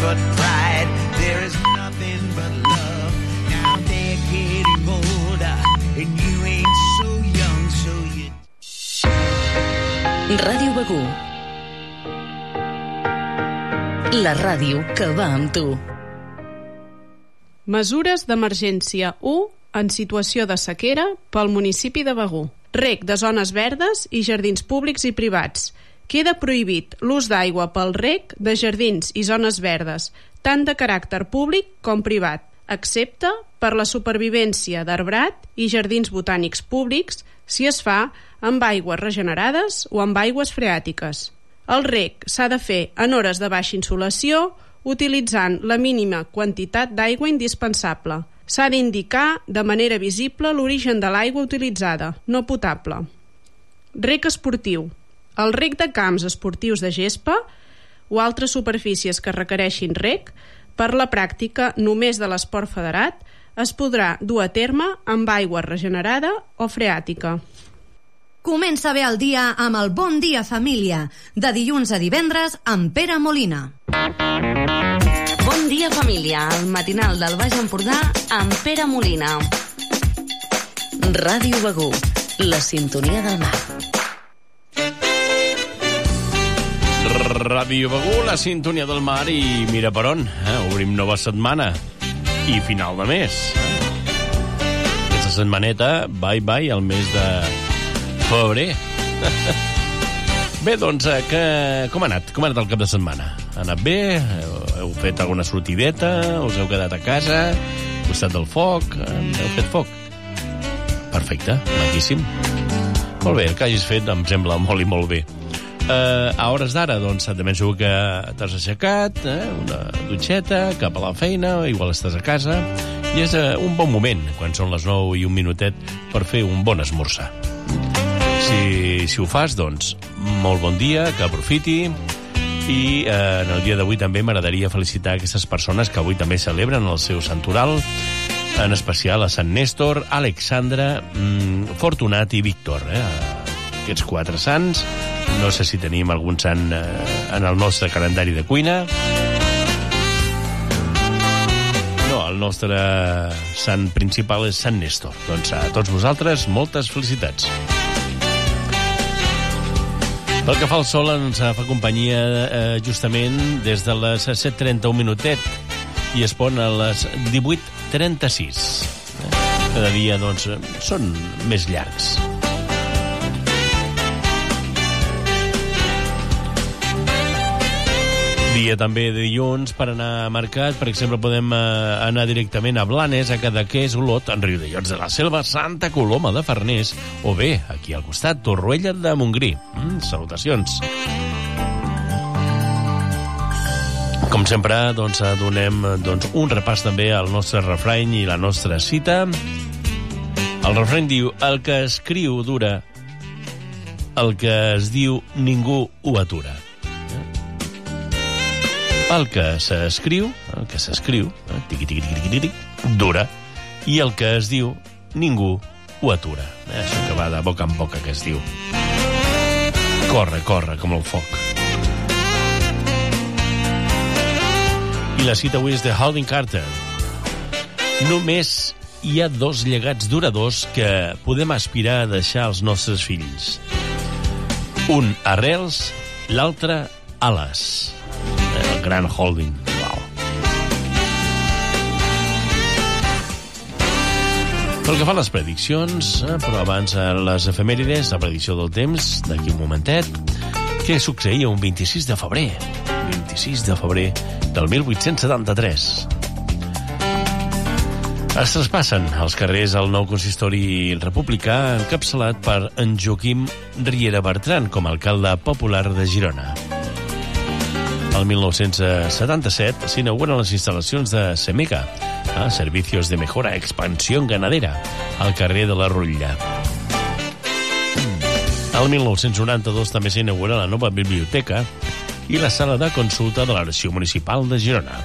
but pride. There is nothing but love. Now they're getting older, and you ain't so young, so you. Ràdio Begú. La ràdio que va amb tu. Mesures d'emergència 1 en situació de sequera pel municipi de Begú. Rec de zones verdes i jardins públics i privats. Queda prohibit l'ús d'aigua pel rec de jardins i zones verdes, tant de caràcter públic com privat, excepte per la supervivència d'arbrat i jardins botànics públics si es fa amb aigües regenerades o amb aigües freàtiques. El rec s'ha de fer en hores de baixa insolació utilitzant la mínima quantitat d'aigua indispensable. S'ha d'indicar de manera visible l'origen de l'aigua utilitzada, no potable. Rec esportiu. El rec de camps esportius de gespa o altres superfícies que requereixin rec, per la pràctica només de l'esport federat, es podrà dur a terme amb aigua regenerada o freàtica. Comença bé el dia amb el Bon Dia Família, de dilluns a divendres amb Pere Molina. Bon dia, família. El matinal del Baix Empordà amb Pere Molina. Ràdio Begú. La sintonia del mar. Ràdio Begú, la sintonia del mar i mira per on, eh? obrim nova setmana i final de mes. Aquesta setmaneta, bye bye, al mes de febrer. Bé, doncs, eh, que... com ha anat? Com ha anat el cap de setmana? Ha anat bé? Heu, fet alguna sortideta? Us heu quedat a casa? Al costat del foc? Heu fet foc? Perfecte, maquíssim. Molt bé, el que hagis fet em sembla molt i molt bé. Uh, a hores d'ara, doncs, de ben que t'has aixecat, eh? una dutxeta, cap a la feina, igual estàs a casa, i és uh, un bon moment, quan són les 9 i un minutet, per fer un bon esmorzar. Si, si ho fas, doncs, molt bon dia, que aprofiti, i eh, en el dia d'avui també m'agradaria felicitar aquestes persones que avui també celebren el seu santoral, en especial a Sant Néstor, Alexandra, mm, Fortunat i Víctor. Eh? Aquests quatre sants. No sé si tenim algun sant eh, en el nostre calendari de cuina. No, el nostre sant principal és Sant Néstor. Doncs a tots vosaltres, moltes felicitats. Pel que fa al sol, ens fa companyia eh, justament des de les 7.31 minutet i es pon a les 18.36. Eh, Cada dia, doncs, són més llargs. Dia també de dilluns per anar a mercat. Per exemple, podem eh, anar directament a Blanes, a Cadaqués, Olot, en Riudellots de la Selva, Santa Coloma de Farners, o bé, aquí al costat, Torroella de Montgrí. Mm, salutacions. Com sempre, doncs, eh, donem eh, doncs, un repàs també al nostre refrany i la nostra cita. El refrany diu, el que escriu dura, el que es diu ningú ho atura. El que s'escriu, el que s'escriu, eh, tiqui, tiqui, tiqui, tiqui, tiqui, dura, i el que es diu ningú ho atura. Eh, Això que va de boca en boca que es diu. Corre, corre, com el foc. I la cita avui és de Halding Carter. Només hi ha dos llegats duradors que podem aspirar a deixar als nostres fills. Un arrels, l'altre ales. Gran Holding. Wow. Pel que fa a les prediccions, eh, però abans a les efemèrides, la predicció del temps, d'aquí un momentet, què succeïa un 26 de febrer? 26 de febrer del 1873. Es traspassen als carrers el nou consistori republicà encapçalat per en Joaquim Riera Bertran com a alcalde popular de Girona. El 1977 s'inauguren les instal·lacions de Semega, a Servicios de Mejora Expansión Ganadera, al carrer de la Rutlla. El 1992 també s'inaugura la nova biblioteca i la sala de consulta de l'Arxiu Municipal de Girona.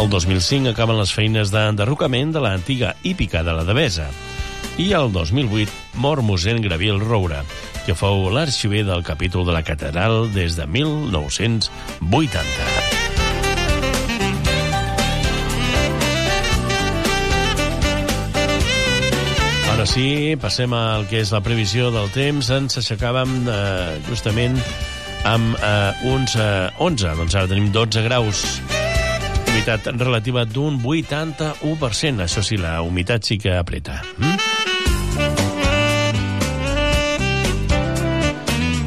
El 2005 acaben les feines d'enderrocament de l'antiga hípica de la Devesa. I el 2008 mor mossèn Graviel Roura, que fou l'arxiver del capítol de la catedral des de 1980. Ara sí, passem al que és la previsió del temps. Ens aixecàvem eh, justament amb eh, uns eh, 11, doncs ara tenim 12 graus. Humitat relativa d'un 81%. Això sí, la humitat sí que apreta. Mm?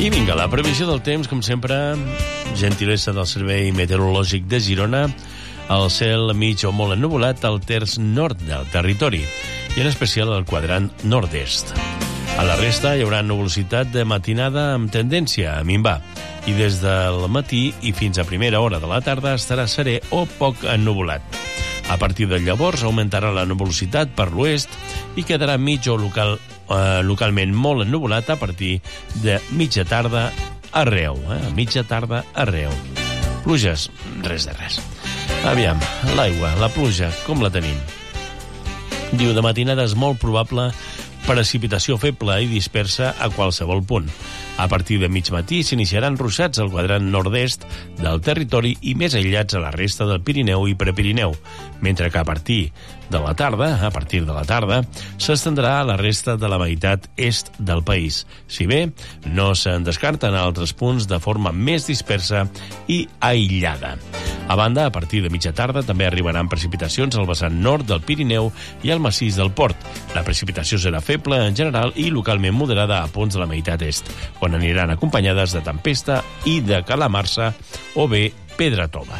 I vinga, la previsió del temps, com sempre, gentilesa del Servei Meteorològic de Girona, el cel mig o molt ennuvolat al terç nord del territori, i en especial al quadrant nord-est. A la resta hi haurà nuvolositat de matinada amb tendència a minvar, i des del matí i fins a primera hora de la tarda estarà serè o poc ennuvolat. A partir de llavors augmentarà la nuvolositat per l'oest i quedarà mig o local, eh, localment molt ennuvolat a partir de mitja tarda arreu. Eh? A mitja tarda arreu. Pluges, res de res. Aviam, l'aigua, la pluja, com la tenim? Diu, de matinada és molt probable precipitació feble i dispersa a qualsevol punt. A partir de mig matí s'iniciaran ruixats al quadrant nord-est del territori i més aïllats a la resta del Pirineu i Prepirineu, mentre que a partir de la tarda, a partir de la tarda, s'estendrà a la resta de la meitat est del país. Si bé, no se'n descarten altres punts de forma més dispersa i aïllada. A banda, a partir de mitja tarda també arribaran precipitacions al vessant nord del Pirineu i al massís del Port. La precipitació serà feble en general i localment moderada a punts de la meitat est, on aniran acompanyades de tempesta i de calamarsa o bé pedra tova.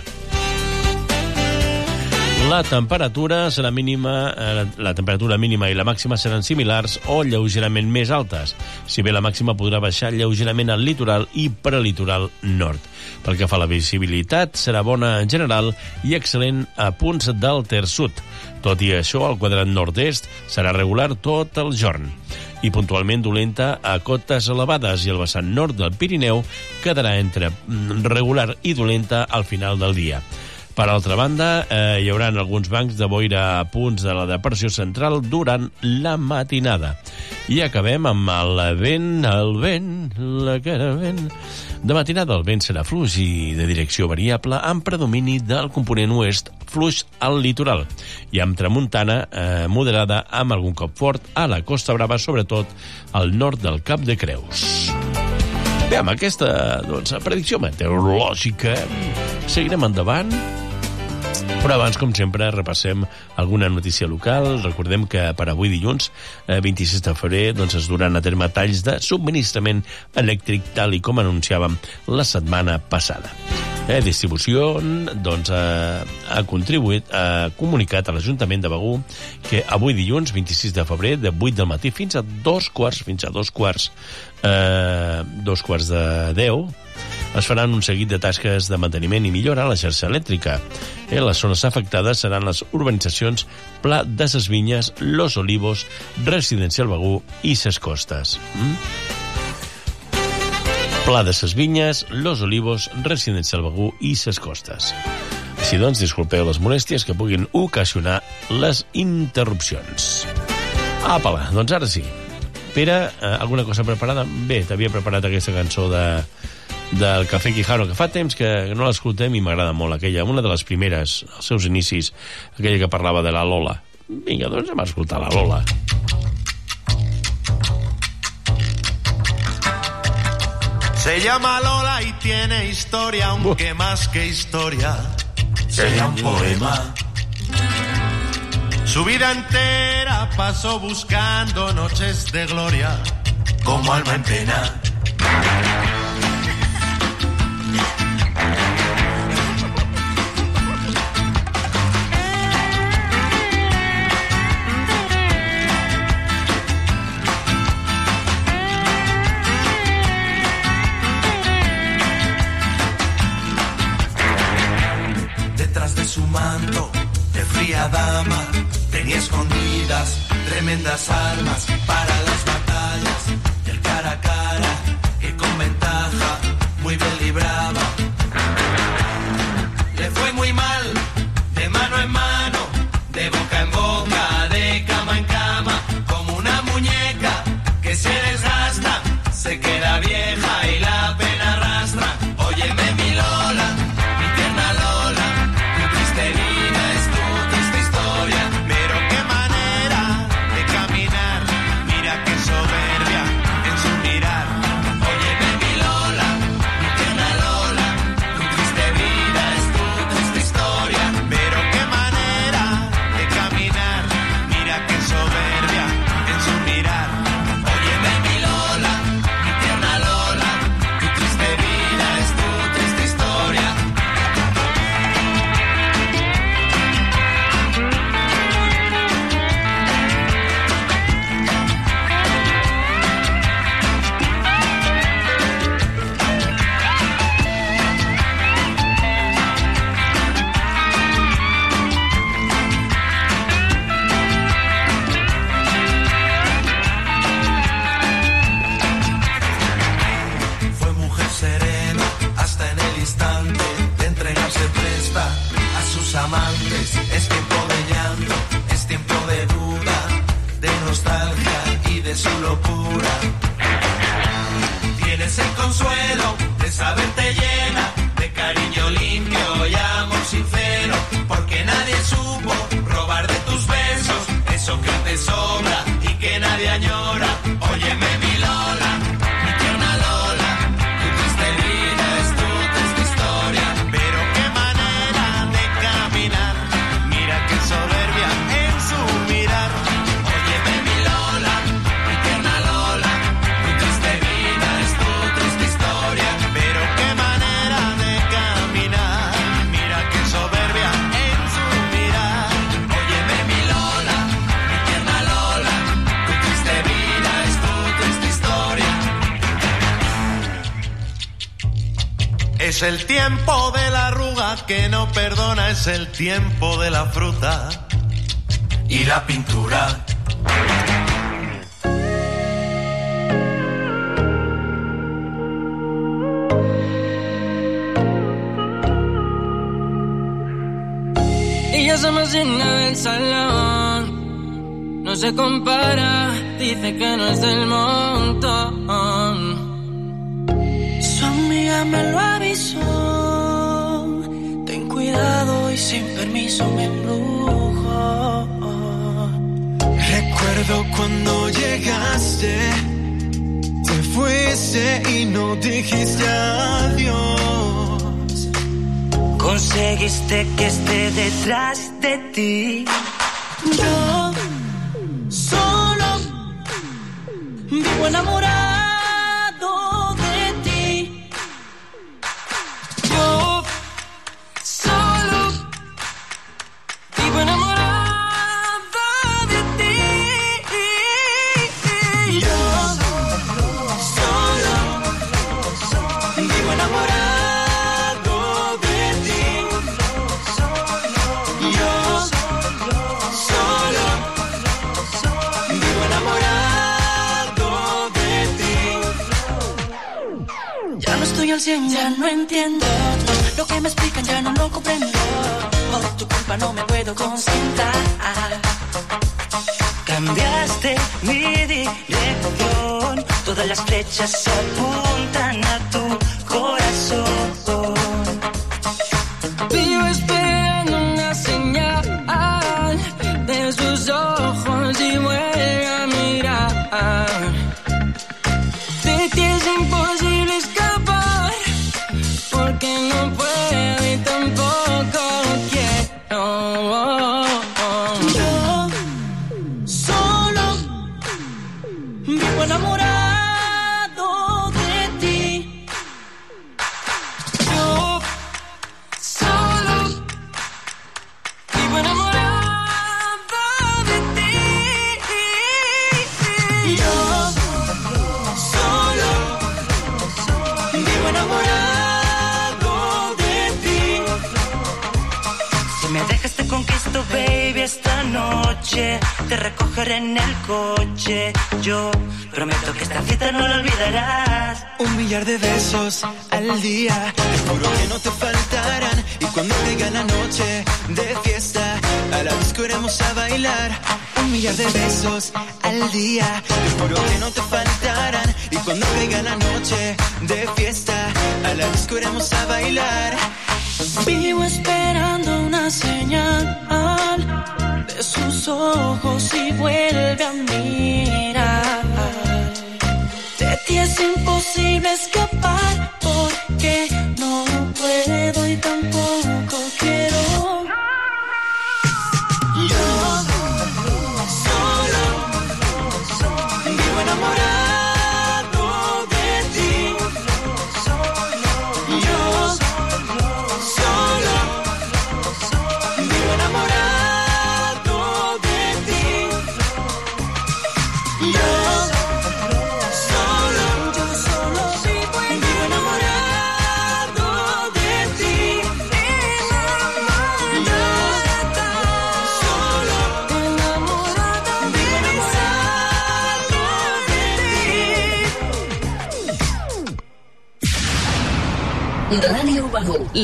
La temperatura serà mínima, eh, la temperatura mínima i la màxima seran similars o lleugerament més altes, si bé la màxima podrà baixar lleugerament al litoral i prelitoral nord. Pel que fa a la visibilitat, serà bona en general i excel·lent a punts del terç sud. Tot i això, el quadrant nord-est serà regular tot el jorn i puntualment dolenta a cotes elevades i el vessant nord del Pirineu quedarà entre mm, regular i dolenta al final del dia. Per altra banda, eh, hi haurà alguns bancs de boira a punts de la depressió central durant la matinada. I acabem amb el vent, el vent, la cara vent... De matinada el vent serà fluix i de direcció variable amb predomini del component oest fluix al litoral i amb tramuntana eh, moderada amb algun cop fort a la Costa Brava, sobretot al nord del Cap de Creus. Bé, amb aquesta doncs, predicció meteorològica seguirem endavant però abans, com sempre, repassem alguna notícia local. Recordem que per avui dilluns, eh, 26 de febrer, doncs es duran a terme talls de subministrament elèctric, tal i com anunciàvem la setmana passada. Eh, distribució doncs, eh, ha contribuït, ha comunicat a l'Ajuntament de Begú que avui dilluns, 26 de febrer, de 8 del matí fins a dos quarts, fins a dos quarts, eh, dos quarts de 10, es faran un seguit de tasques de manteniment i millora a la xarxa elèctrica. Eh, les zones afectades seran les urbanitzacions Pla de ses Vinyes, Los Olivos, Residencial Begú i Ses Costes. Mm? Pla de ses Vinyes, Los Olivos, Residencial Begú i Ses Costes. Així doncs, disculpeu les molèsties que puguin ocasionar les interrupcions. Apa, doncs ara sí. Pere, eh, alguna cosa preparada? Bé, t'havia preparat aquesta cançó de, del Cafè Quijano, que fa temps que no l'escoltem i m'agrada molt aquella, una de les primeres, als seus inicis, aquella que parlava de la Lola. Vinga, doncs anem a escoltar la Lola. Se llama Lola y tiene historia, aunque más que historia sea un poema. Su vida entera pasó buscando noches de gloria, como alma en pena. Detrás de su manto de fría dama escondidas tremendas armas para las batallas Es el tiempo de la arruga que no perdona, es el tiempo de la fruta y la pintura. Y ya se me llena el salón, no se compara, dice que no es del montón. Su amiga me lo había me. Recuerdo cuando llegaste, te fuiste y no dijiste adiós. Conseguiste que esté detrás de ti. Yo solo vivo en amor. no entiendo. Lo que me explican ya no lo comprendo. Por tu culpa no me puedo concentrar. Cambiaste mi dirección. Todas las flechas se apuntan Vivo esperando una señal de sus ojos y vuelve a mirar. De ti es imposible escapar porque no puedo y tampoco.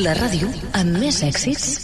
la ràdio amb més èxits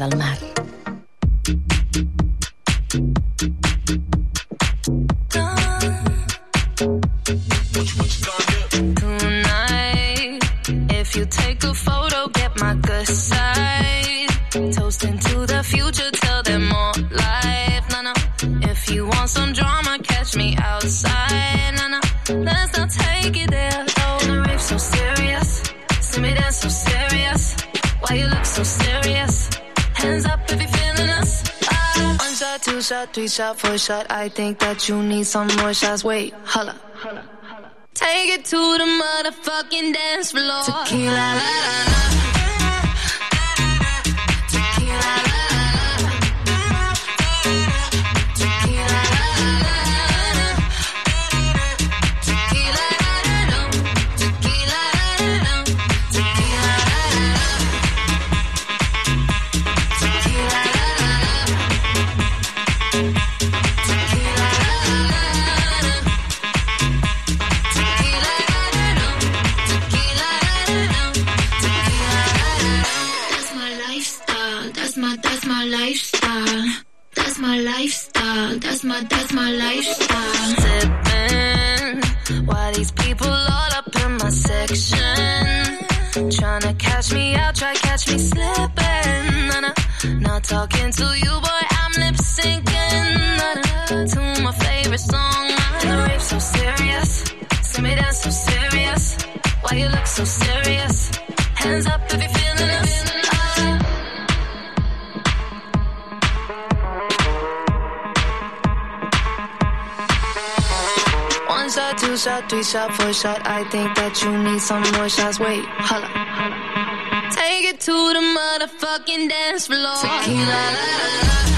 del mar. Three shot, four shot, I think that you need some more shots. Wait, holla. Take it to the motherfucking dance floor. Tequila, la, la, la. three shot, four shot. I think that you need some more shots. Wait, holla. Take it to the motherfucking dance floor. Tequila, la, la, la.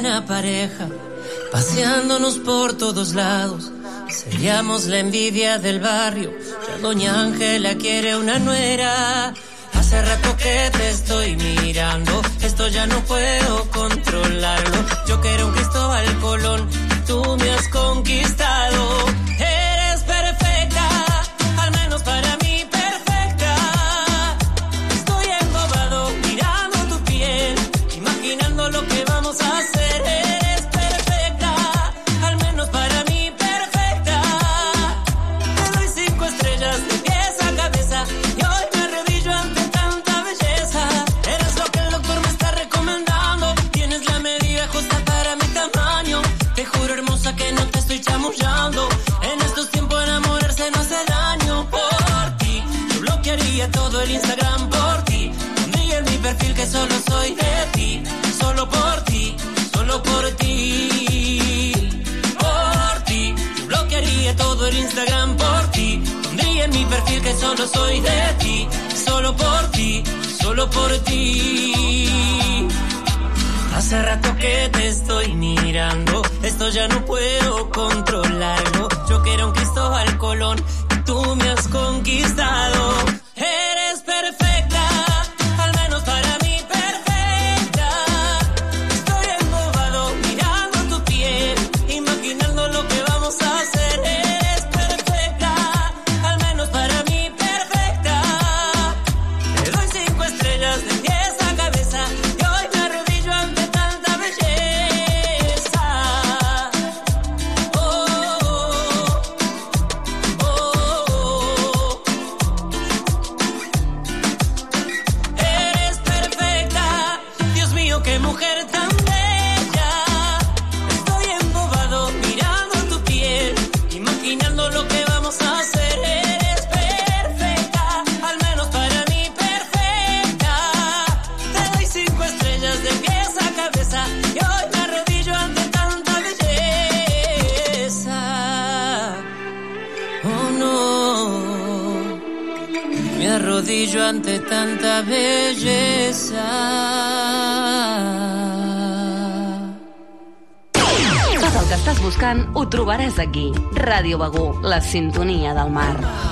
buena pareja, paseándonos por todos lados. Seríamos la envidia del barrio, ya doña Ángela quiere una nuera. Hace rato que te estoy mirando, esto ya no puedo controlarlo. Yo quiero un Cristóbal Colón, tú me has conquistado. yo no soy de ti, solo por ti, solo por ti. Hace rato que te estoy mirando, esto ya no puedo controlarlo. Yo quiero un Cristóbal Colón, tú me has conquistado. Ràdio Begú, la sintonia del mar.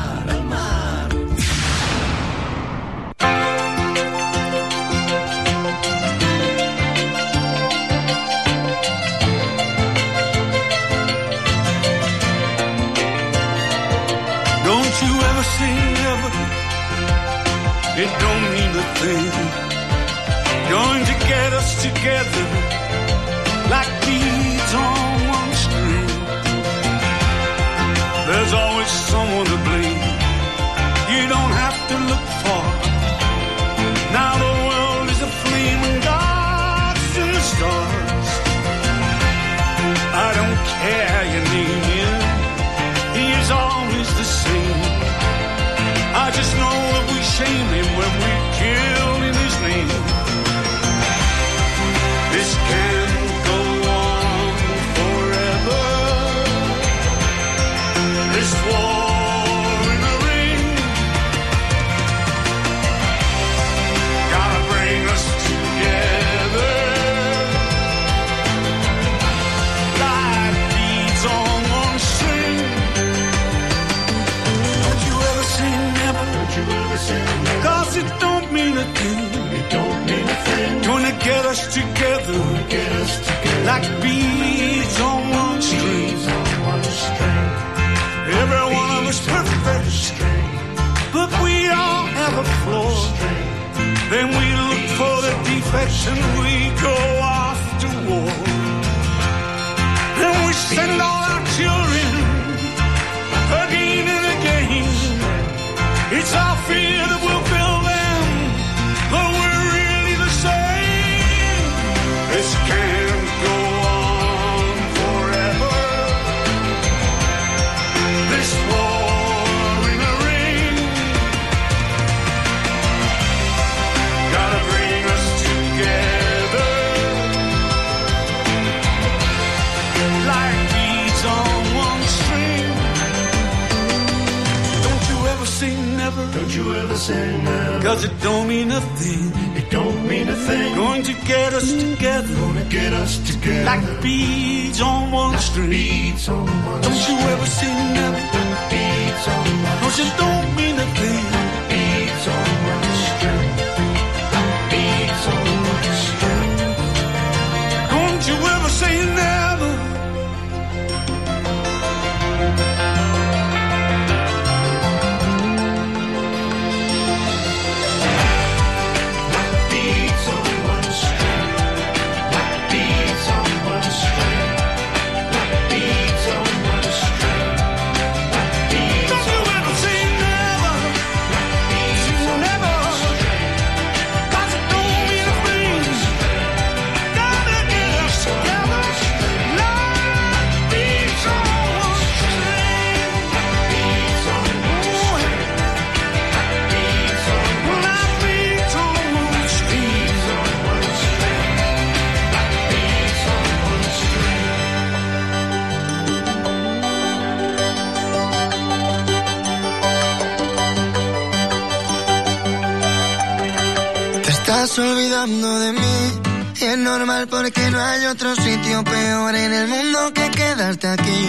Hay otro sitio peor en el mundo que quedarte aquí.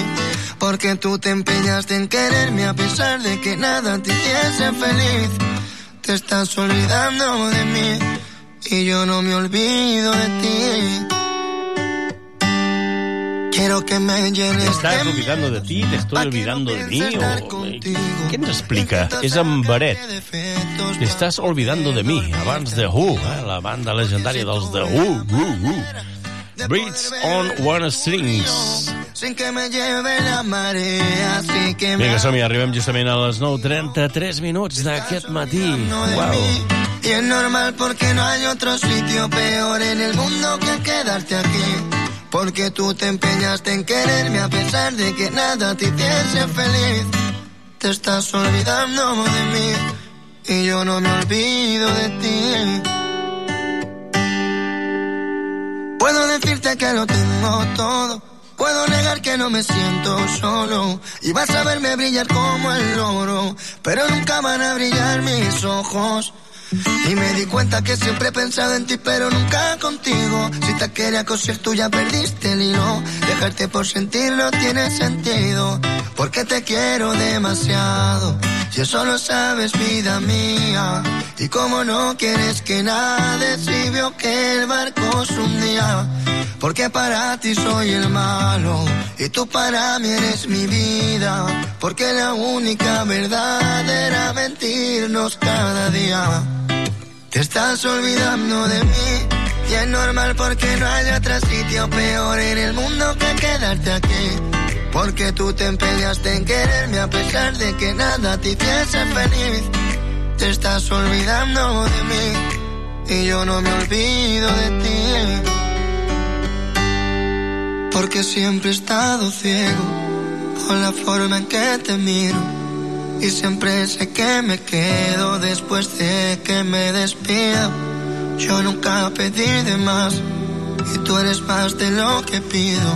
Porque tú te empeñaste en quererme a pesar de que nada te hiciese feliz. Te estás olvidando de mí y yo no me olvido de ti. Quiero que me Te llenes estàs de olvidando de ti, te estoy olvidando de mí, o... Què ens explica? És en Beret. Te estàs olvidando de mi, abans de Who, eh? la banda legendària dels The Who, Who, Who. Breeds on One Strings. sin que me lleve la marea, que Vinga, som-hi, arribem justament a les 9.33 minuts d'aquest matí. mí. Y es normal porque no hay otro sitio peor en el mundo que quedarte aquí. Porque tú te empeñaste en quererme a pesar de que nada te hiciese feliz. Te estás olvidando de mí y yo no me olvido de ti. Que lo tengo todo. Puedo negar que no me siento solo. Y vas a verme brillar como el oro. Pero nunca van a brillar mis ojos. Y me di cuenta que siempre he pensado en ti, pero nunca contigo. Si te quería coser, tú ya perdiste el hilo. Por sentir no tiene sentido. Porque te quiero demasiado. Si eso lo sabes, vida mía. Y como no quieres que nade, si vio que el barco se hundía. Porque para ti soy el malo y tú para mí eres mi vida. Porque la única verdad era mentirnos cada día. Te estás olvidando de mí y es normal porque no hay otro sitio peor en el mundo que quedarte aquí. Porque tú te empeñaste en quererme a pesar de que nada te hiciese feliz. Te estás olvidando de mí y yo no me olvido de ti. Porque siempre he estado ciego por la forma en que te miro. Y siempre sé que me quedo después de que me despido. Yo nunca pedí de más y tú eres más de lo que pido.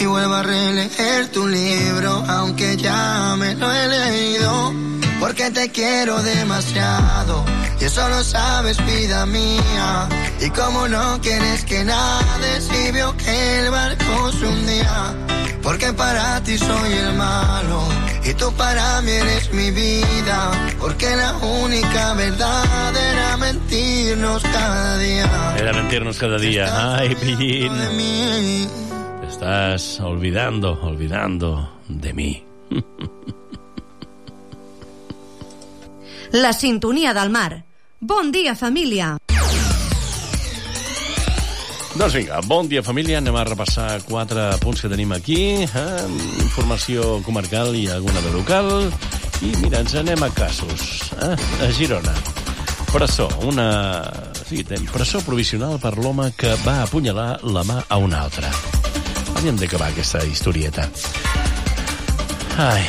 Y vuelvo a releer tu libro, aunque ya me lo he leído. Porque te quiero demasiado y eso lo sabes, vida mía. Y como no quieres que nade, si vio que el barco se hundía. Porque para ti soy el malo y tú para mí eres mi vida. Porque la única verdad era mentirnos cada día. Era mentirnos cada día. Ay, Pillín. Te estás olvidando, olvidando de mí. La sintonia del mar. Bon dia, família. Doncs vinga, bon dia família, anem a repassar quatre punts que tenim aquí, eh? informació comarcal i alguna de local, i mira, ens anem a casos, eh? a Girona. Presó, una... Sí, presó provisional per l'home que va apunyalar la mà a un altre. Havíem d'acabar aquesta historieta. Ai,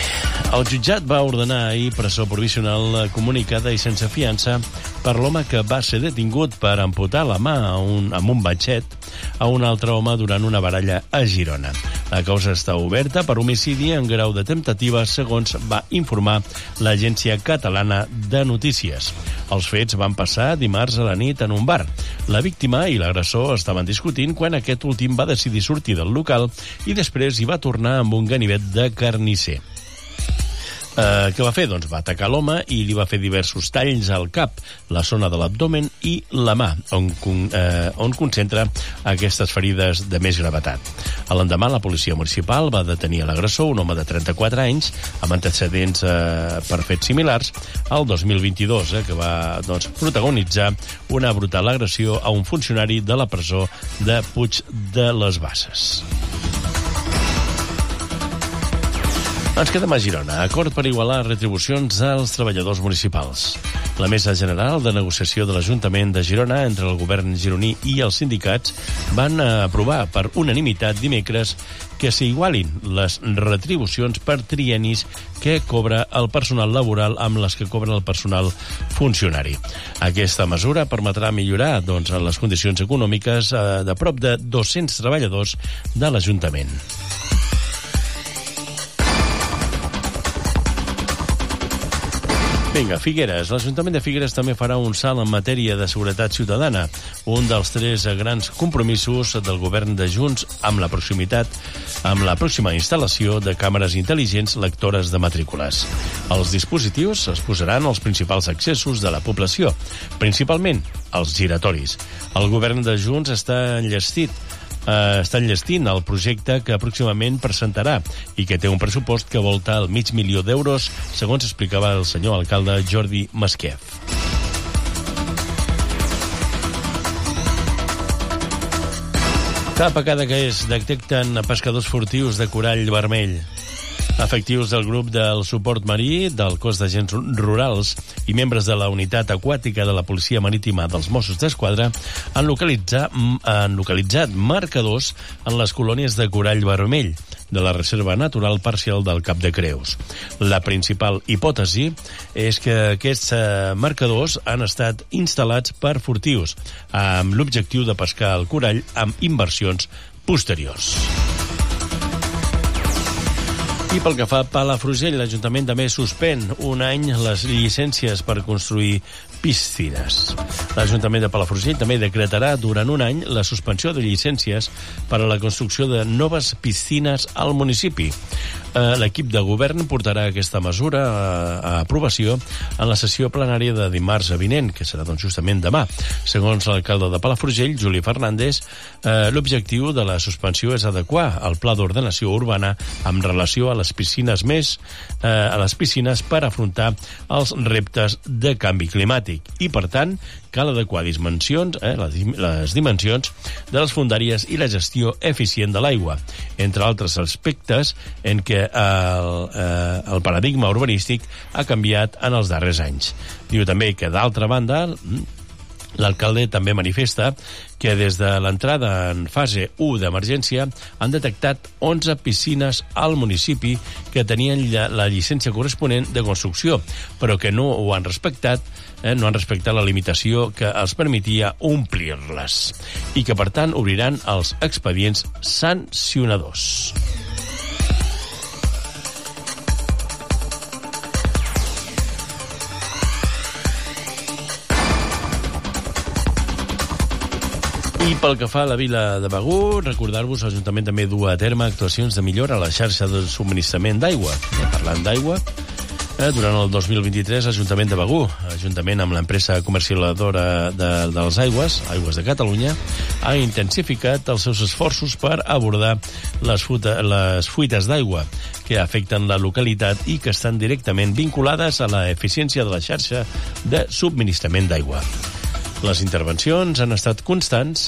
El jutjat va ordenar ahir presó provisional comunicada i sense fiança per l'home que va ser detingut per amputar la mà a un, amb un batxet a un altre home durant una baralla a Girona. La causa està oberta per homicidi en grau de temptativa, segons va informar l'agència catalana de notícies. Els fets van passar dimarts a la nit en un bar. La víctima i l'agressor estaven discutint quan aquest últim va decidir sortir del local i després hi va tornar amb un ganivet de carnisser. Eh, què va fer? Doncs va atacar l'home i li va fer diversos talls al cap, la zona de l'abdomen i la mà, on, eh, on concentra aquestes ferides de més gravetat. A l'endemà, la policia municipal va detenir l'agressor, un home de 34 anys, amb antecedents eh, per fets similars, al 2022, eh, que va doncs, protagonitzar una brutal agressió a un funcionari de la presó de Puig de les Basses. Ens quedem a Girona. Acord per igualar retribucions als treballadors municipals. La Mesa General de Negociació de l'Ajuntament de Girona entre el govern gironí i els sindicats van aprovar per unanimitat dimecres que s'igualin les retribucions per trienis que cobra el personal laboral amb les que cobra el personal funcionari. Aquesta mesura permetrà millorar doncs, les condicions econòmiques eh, de prop de 200 treballadors de l'Ajuntament. Vinga, Figueres. L'Ajuntament de Figueres també farà un salt en matèria de seguretat ciutadana, un dels tres grans compromisos del govern de Junts amb la proximitat amb la pròxima instal·lació de càmeres intel·ligents lectores de matrícules. Els dispositius es posaran als principals accessos de la població, principalment als giratoris. El govern de Junts està enllestit eh, està enllestint el projecte que pròximament presentarà i que té un pressupost que volta el mig milió d'euros, segons explicava el senyor alcalde Jordi Masquef. Cada que es detecten pescadors furtius de corall vermell. Efectius del grup del suport marí, del cos d'agents rurals i membres de la unitat aquàtica de la policia marítima dels Mossos d'Esquadra han han localitzat marcadors en les colònies de corall vermell de la Reserva Natural Parcial del Cap de Creus. La principal hipòtesi és que aquests eh, marcadors han estat instal·lats per furtius amb l'objectiu de pescar el corall amb inversions posteriors. I pel que fa a Palafrugell, l'Ajuntament també suspèn un any les llicències per construir piscines. L'Ajuntament de Palafrugell també decretarà durant un any la suspensió de llicències per a la construcció de noves piscines al municipi. Eh, L'equip de govern portarà aquesta mesura a, a aprovació en la sessió plenària de dimarts vinent, que serà doncs, justament demà. Segons l'alcalde de Palafrugell, Juli Fernández, eh, l'objectiu de la suspensió és adequar el pla d'ordenació urbana amb relació a les piscines més eh, a les piscines per afrontar els reptes de canvi climàtic i, per tant, cal adequar dimensions, eh, les, les dimensions de les fundàries i la gestió eficient de l'aigua, entre altres aspectes en què el, eh, el paradigma urbanístic ha canviat en els darrers anys. Diu també que, d'altra banda, L'alcalde també manifesta que des de l'entrada en fase 1 d'emergència han detectat 11 piscines al municipi que tenien la llicència corresponent de construcció, però que no ho han respectat eh, no han respectat la limitació que els permetia omplir-les i que, per tant, obriran els expedients sancionadors. I pel que fa a la vila de Begur, recordar-vos, l'Ajuntament també du a terme actuacions de millora a la xarxa de subministrament d'aigua. Parlant d'aigua, eh, durant el 2023, l'Ajuntament de Begur, juntament amb l'empresa comercialitzadora de, de les aigües, Aigües de Catalunya, ha intensificat els seus esforços per abordar les, fuita, les fuites d'aigua que afecten la localitat i que estan directament vinculades a la eficiència de la xarxa de subministrament d'aigua. Les intervencions han estat constants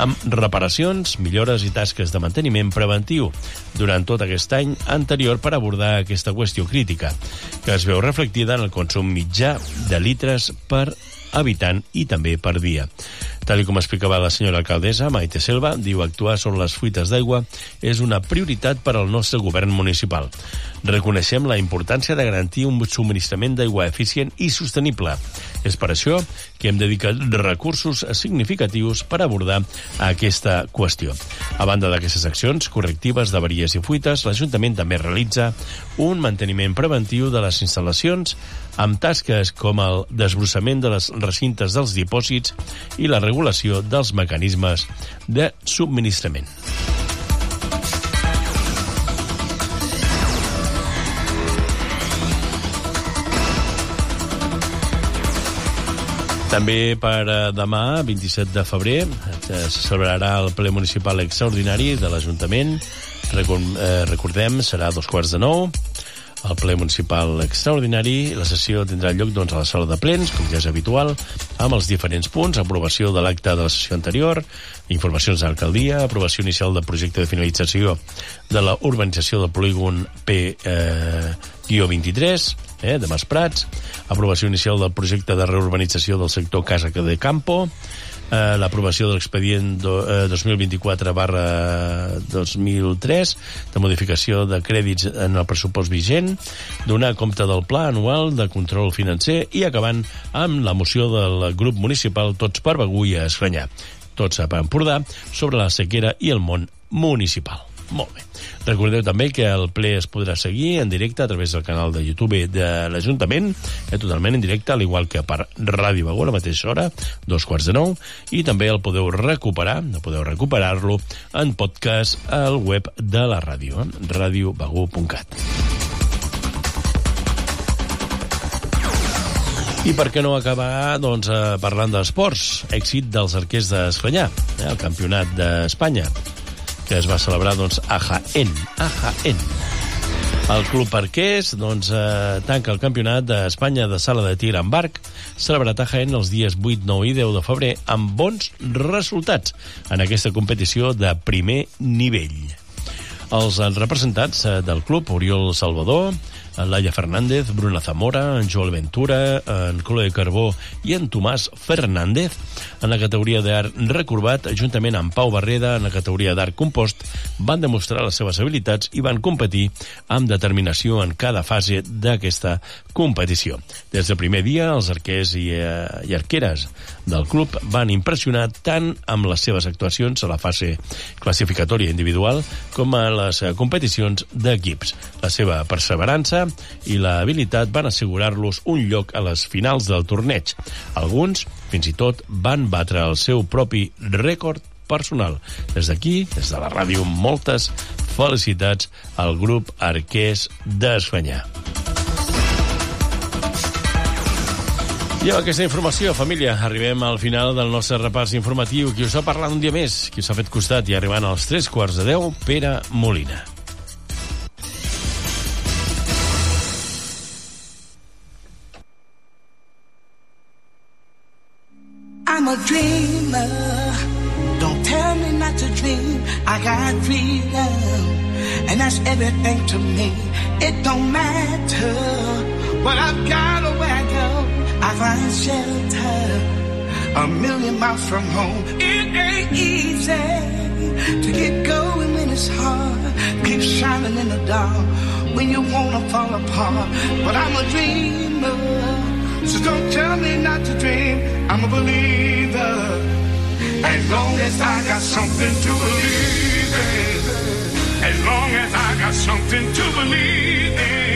amb reparacions, millores i tasques de manteniment preventiu durant tot aquest any anterior per abordar aquesta qüestió crítica, que es veu reflectida en el consum mitjà de litres per habitant i també per dia. Tal com explicava la senyora alcaldessa, Maite Selva, diu actuar sobre les fuites d'aigua és una prioritat per al nostre govern municipal. Reconeixem la importància de garantir un subministrament d'aigua eficient i sostenible. És per això que hem dedicat recursos significatius per abordar aquesta qüestió. A banda d'aquestes accions correctives d'avaries i fuites, l'Ajuntament també realitza un manteniment preventiu de les instal·lacions amb tasques com el desbrossament de les recintes dels dipòsits i la regulació dels mecanismes de subministrament. També per eh, demà, 27 de febrer, eh, se celebrarà el ple municipal extraordinari de l'Ajuntament. Eh, recordem, serà a dos quarts de nou, el ple municipal extraordinari. La sessió tindrà lloc doncs, a la sala de plens, com ja és habitual, amb els diferents punts, aprovació de l'acte de la sessió anterior, informacions de l'alcaldia, aprovació inicial del projecte de finalització de la urbanització del polígon P-23, eh, de Masprats, aprovació inicial del projecte de reurbanització del sector Casa de Campo, eh, l'aprovació de l'expedient eh, 2024 barra 2003 de modificació de crèdits en el pressupost vigent, donar compte del pla anual de control financer i acabant amb la moció del grup municipal Tots per Begú i Escranyà. Tots a Empordà sobre la sequera i el món municipal. Molt bé. Recordeu també que el ple es podrà seguir en directe a través del canal de YouTube de l'Ajuntament, eh, totalment en directe, al igual que per Ràdio Begú a la mateixa hora, dos quarts de nou, i també el podeu recuperar, no podeu recuperar-lo en podcast al web de la ràdio, eh, radiobegú.cat. I per què no acabar doncs, eh, parlant d'esports? Èxit dels arquers d'Esclanyà, eh, el campionat d'Espanya, que es va celebrar doncs, a Jaén. A Jaén. El Club Arquers doncs, eh, tanca el campionat d'Espanya de sala de tir amb arc, celebrat a Jaén els dies 8, 9 i 10 de febrer amb bons resultats en aquesta competició de primer nivell. Els representats eh, del club, Oriol Salvador, Laia Fernández, Bruna Zamora, en Joel Ventura, en Chloe Carbó i en Tomàs Fernández en la categoria d'art recorbat, juntament amb Pau Barreda en la categoria d'art compost, van demostrar les seves habilitats i van competir amb determinació en cada fase d'aquesta competició. Des del primer dia, els arquers i, eh, i arqueres del club van impressionar tant amb les seves actuacions a la fase classificatòria individual com a les eh, competicions d'equips. La seva perseverança i la habilitat van assegurar-los un lloc a les finals del torneig. Alguns, fins i tot, van batre el seu propi rècord personal. Des d'aquí, des de la ràdio, moltes felicitats al grup Arquers d'Esfanyà. I amb aquesta informació, família, arribem al final del nostre repàs informatiu. Qui us ha parlat un dia més, qui us ha fet costat i arribant als 3 quarts de 10, Pere Molina. I'm a dreamer. Don't tell me not to dream. I got freedom, and that's everything to me. It don't matter what I've got or where I go. Find shelter a million miles from home. It ain't easy to get going when it's hard. Keep shining in the dark when you wanna fall apart. But I'm a dreamer. So don't tell me not to dream. I'm a believer. As long as I got something to believe in. As long as I got something to believe in.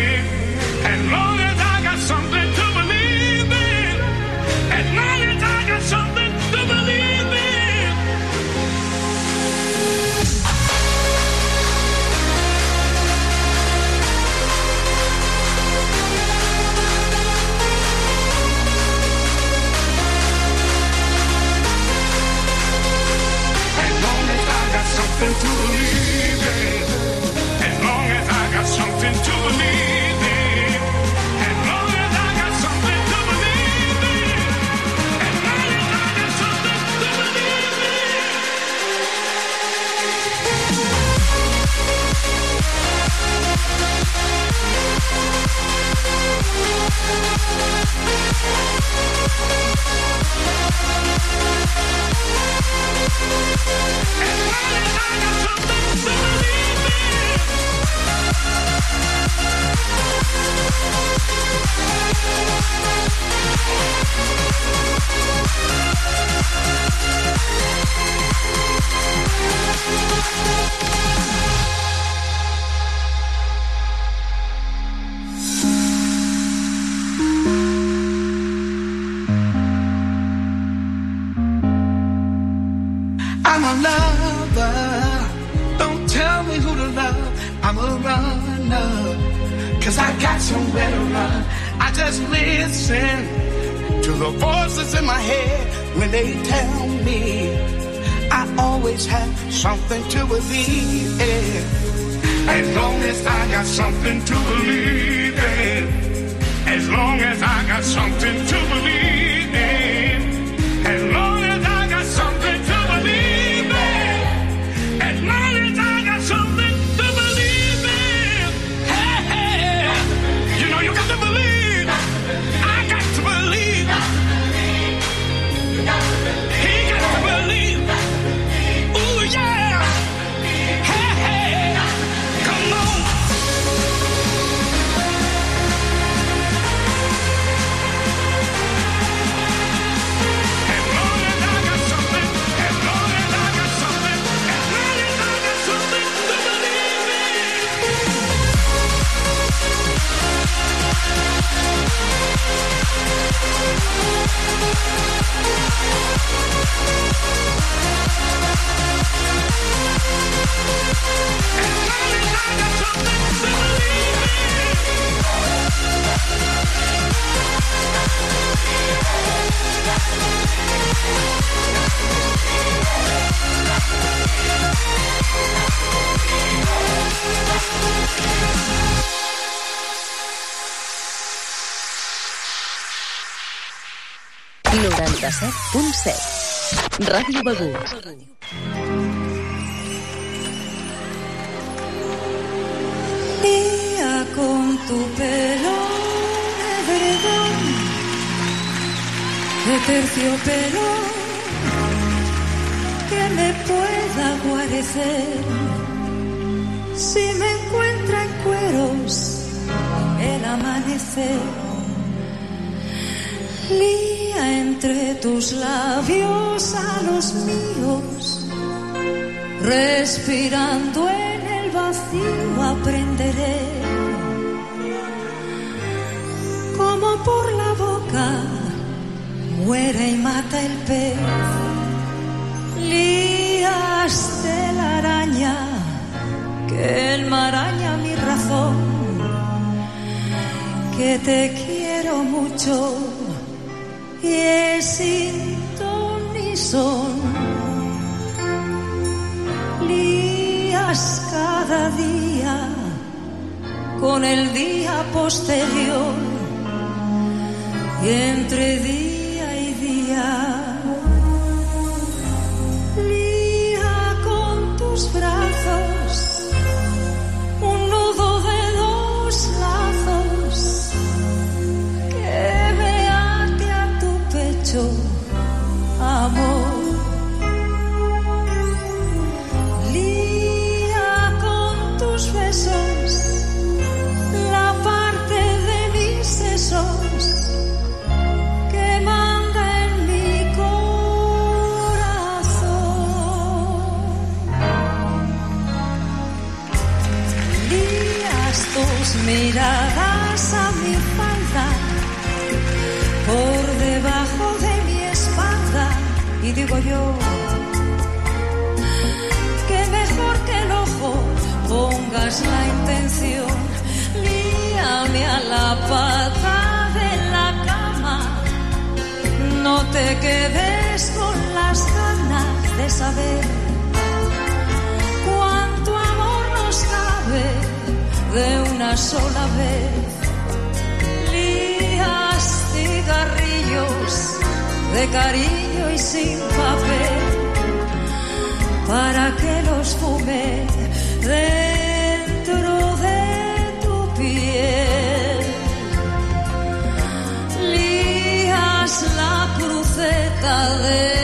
Ràdio Begur. Día con tu pelo de verdad, de terciopelo que me pueda guarecer. Si me encuentra en cueros el amanecer, tus labios a los míos, respirando en el vacío aprenderé como por la boca muere y mata el pez lías de la araña que enmaraña mi razón que te quiero mucho y es sin ton ni son lías cada día con el día posterior y entre día y día yo que mejor que el ojo pongas la intención. Líame a la pata de la cama. No te quedes con las ganas de saber cuánto amor nos cabe de una sola vez. Lías cigarrillos de cariño y sin papel para que los fume dentro de tu piel. Lías la cruceta de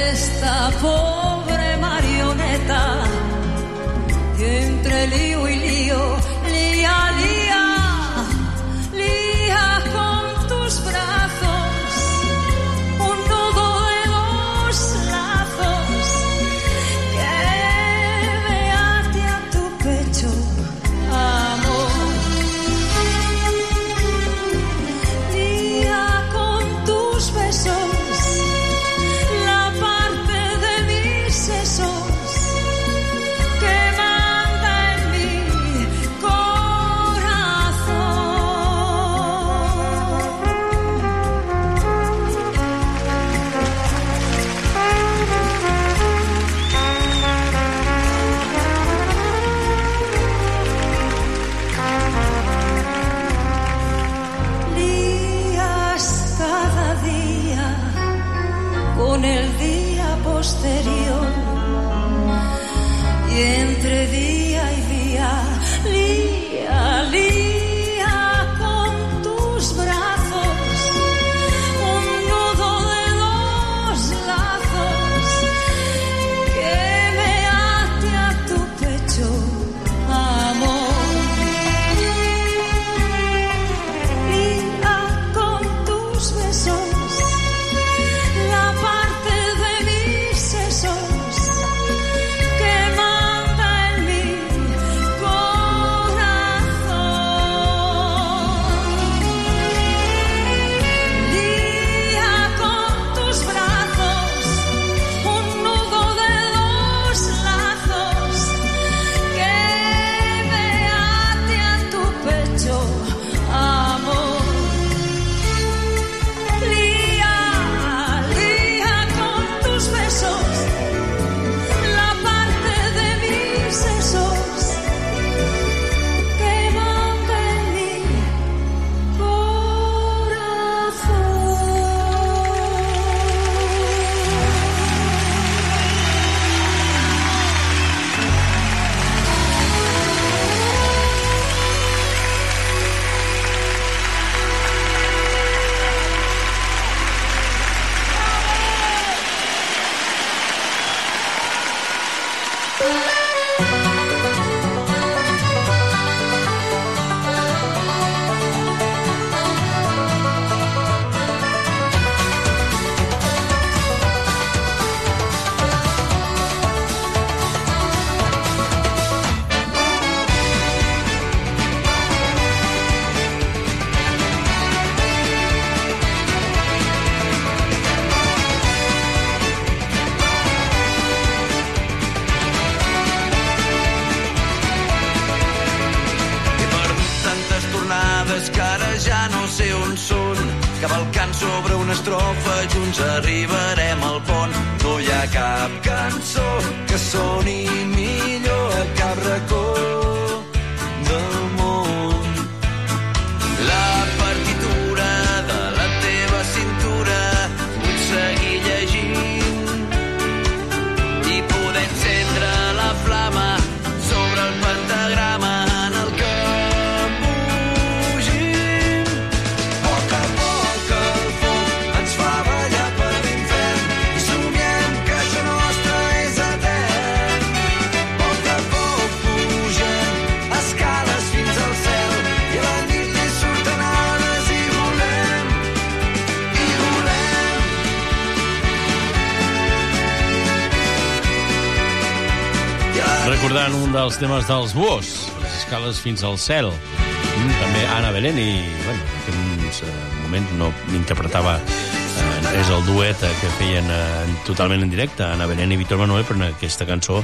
temes dels buos, les escales fins al cel. Mm, també Ana Belén i, bueno, en aquest eh, moment no interpretava eh, és el duet eh, que feien uh, totalment en directe, Ana Belén i Víctor Manuel, però en aquesta cançó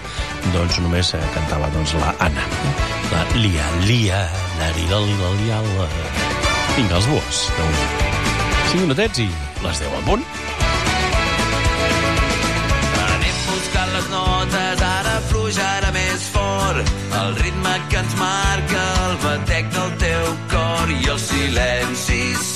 doncs, només uh, cantava doncs, la Anna. La Lia, Lia, la li la li la... Vinga, els buos. Doncs. minutets i les 10 al punt. Anem buscant les notes, ara fluix, ara cor, el ritme que ens marca el batec del teu cor i els silencis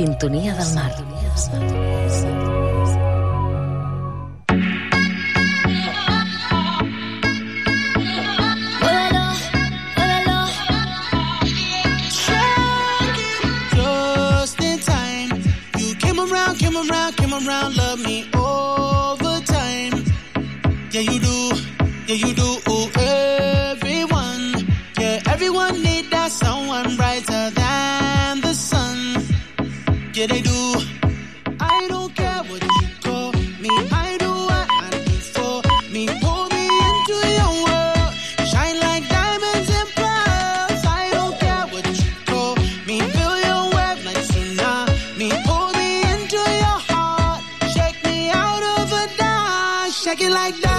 La sintonia del mar. Like that.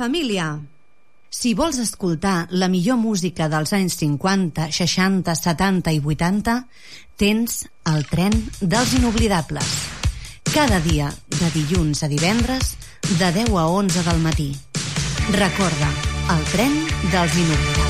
família. Si vols escoltar la millor música dels anys 50, 60, 70 i 80, tens el tren dels inoblidables. Cada dia, de dilluns a divendres, de 10 a 11 del matí. Recorda, el tren dels inoblidables.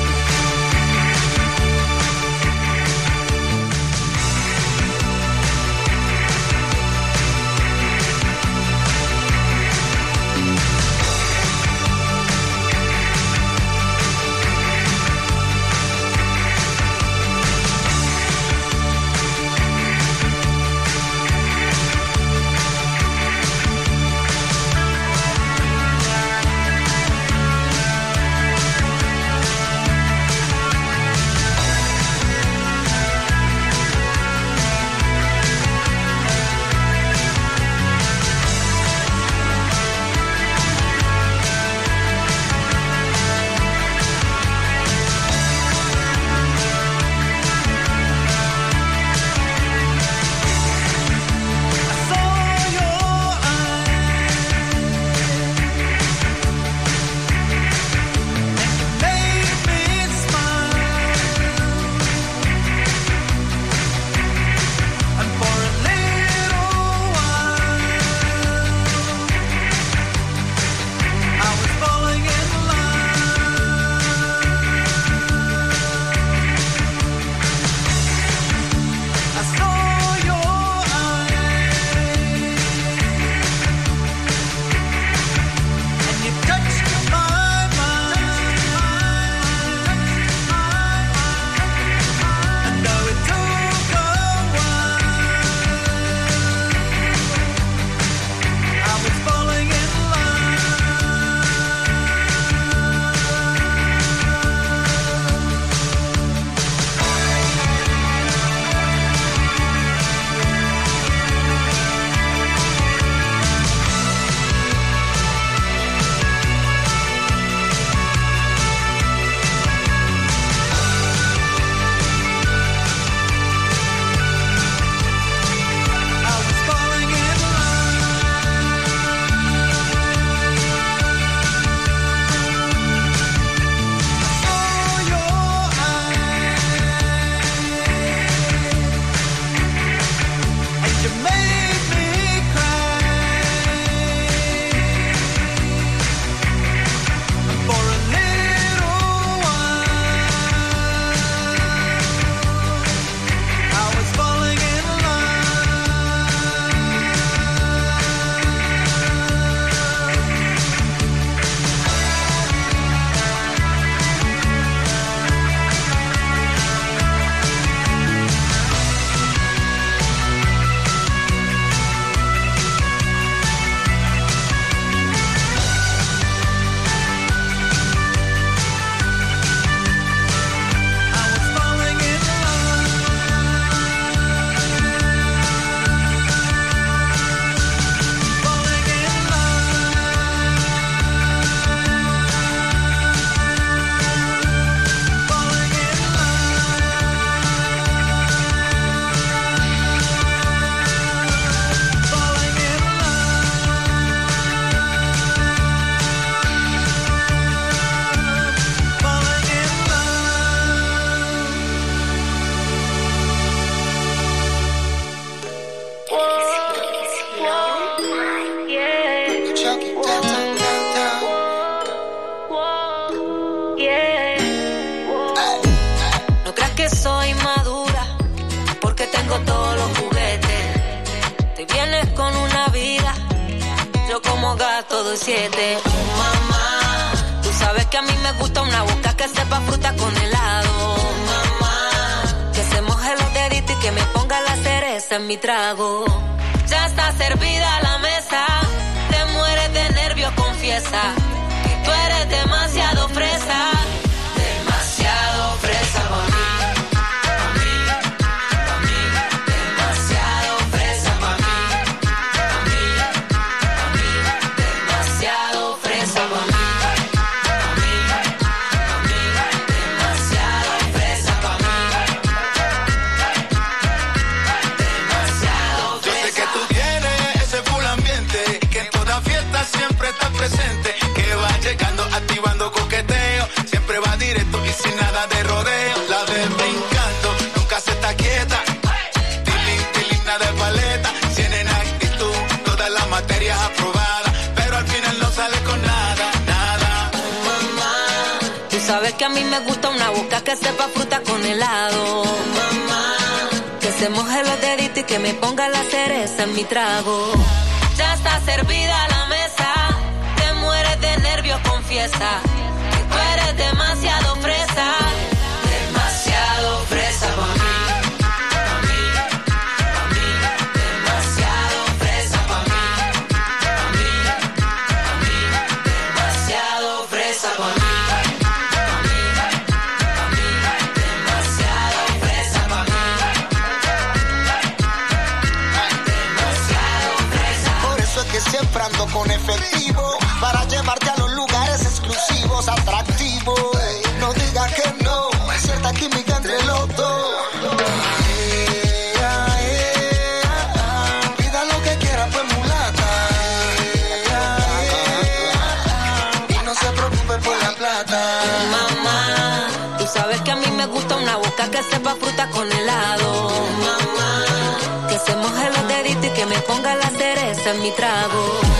Trago.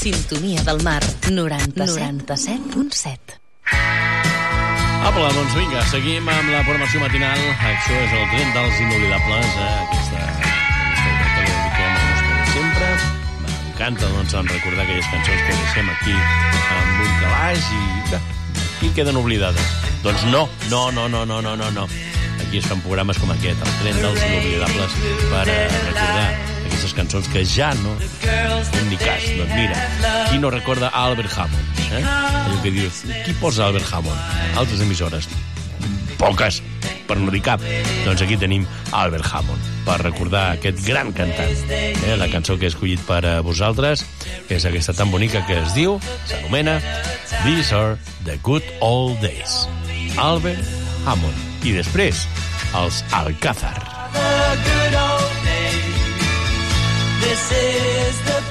Sintonia del mar. 97. 97.7. Apa, doncs vinga, seguim amb la formació matinal. Això és el tren dels inoblidables, eh? aquesta, aquesta hora que li dediquem a nostre de sempre. M'encanta doncs, en recordar aquelles cançons que deixem aquí amb un calaix i bé, aquí queden oblidades. Doncs no, no, no, no, no, no, no, no. Aquí es fan programes com aquest, el tren dels inoblidables, per eh, recordar aquestes cançons que ja no fem ni cas. Doncs mira, qui no recorda Albert Hammond? Eh? Que dius, qui posa Albert Hammond? Altres emissores. Poques, per no dir cap. Doncs aquí tenim Albert Hammond, per recordar aquest gran cantant. Eh? La cançó que he escollit per a vosaltres és aquesta tan bonica que es diu, s'anomena These are the good old days. Albert Hammond. I després, els Alcázar. This is the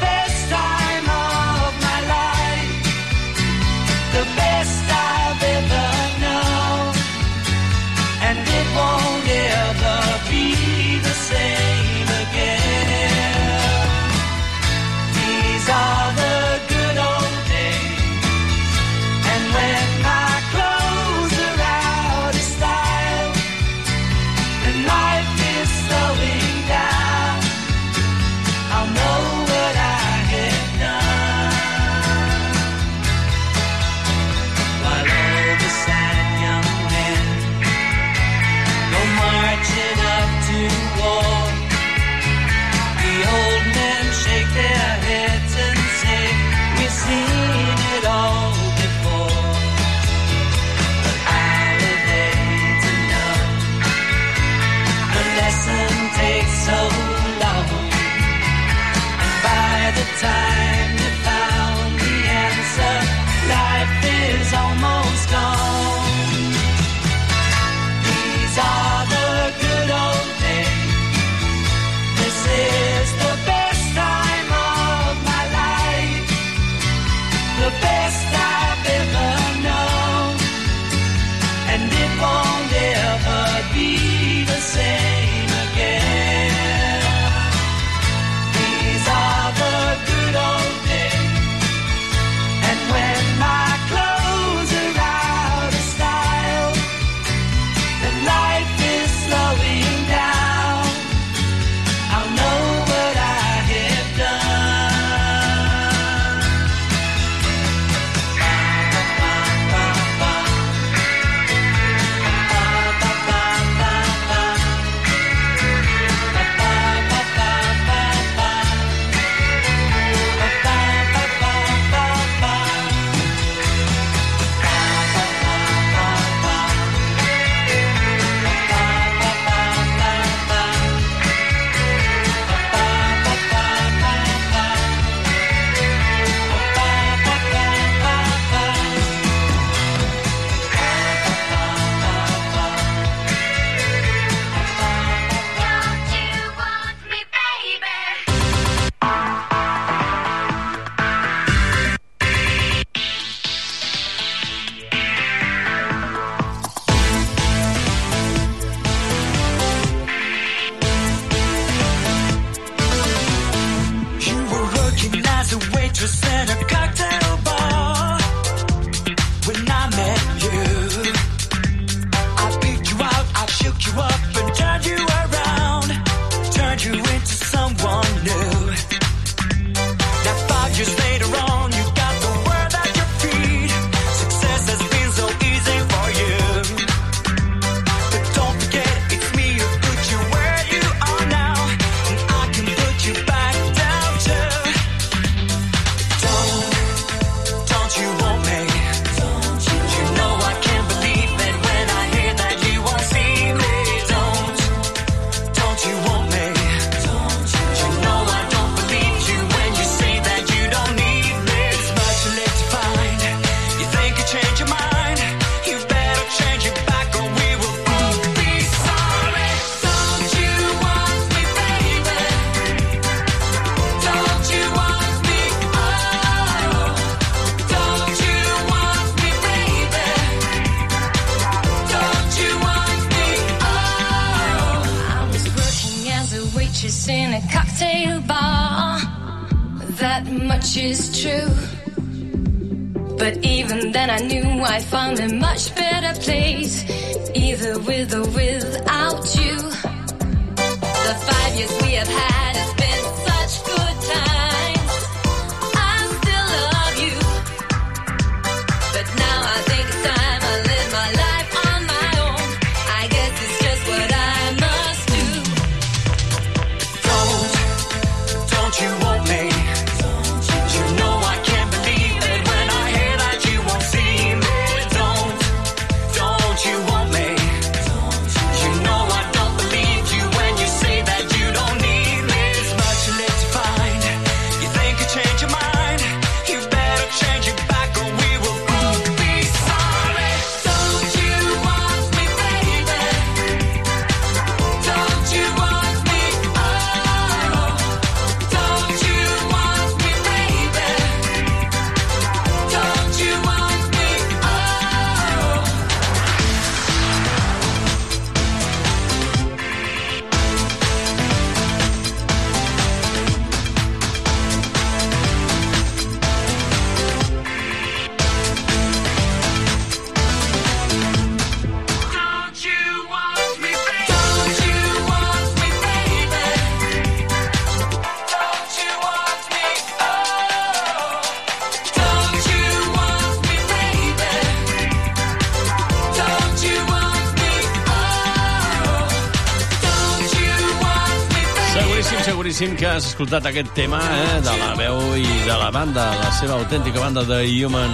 escoltat aquest tema eh, de la veu i de la banda, la seva autèntica banda de Human...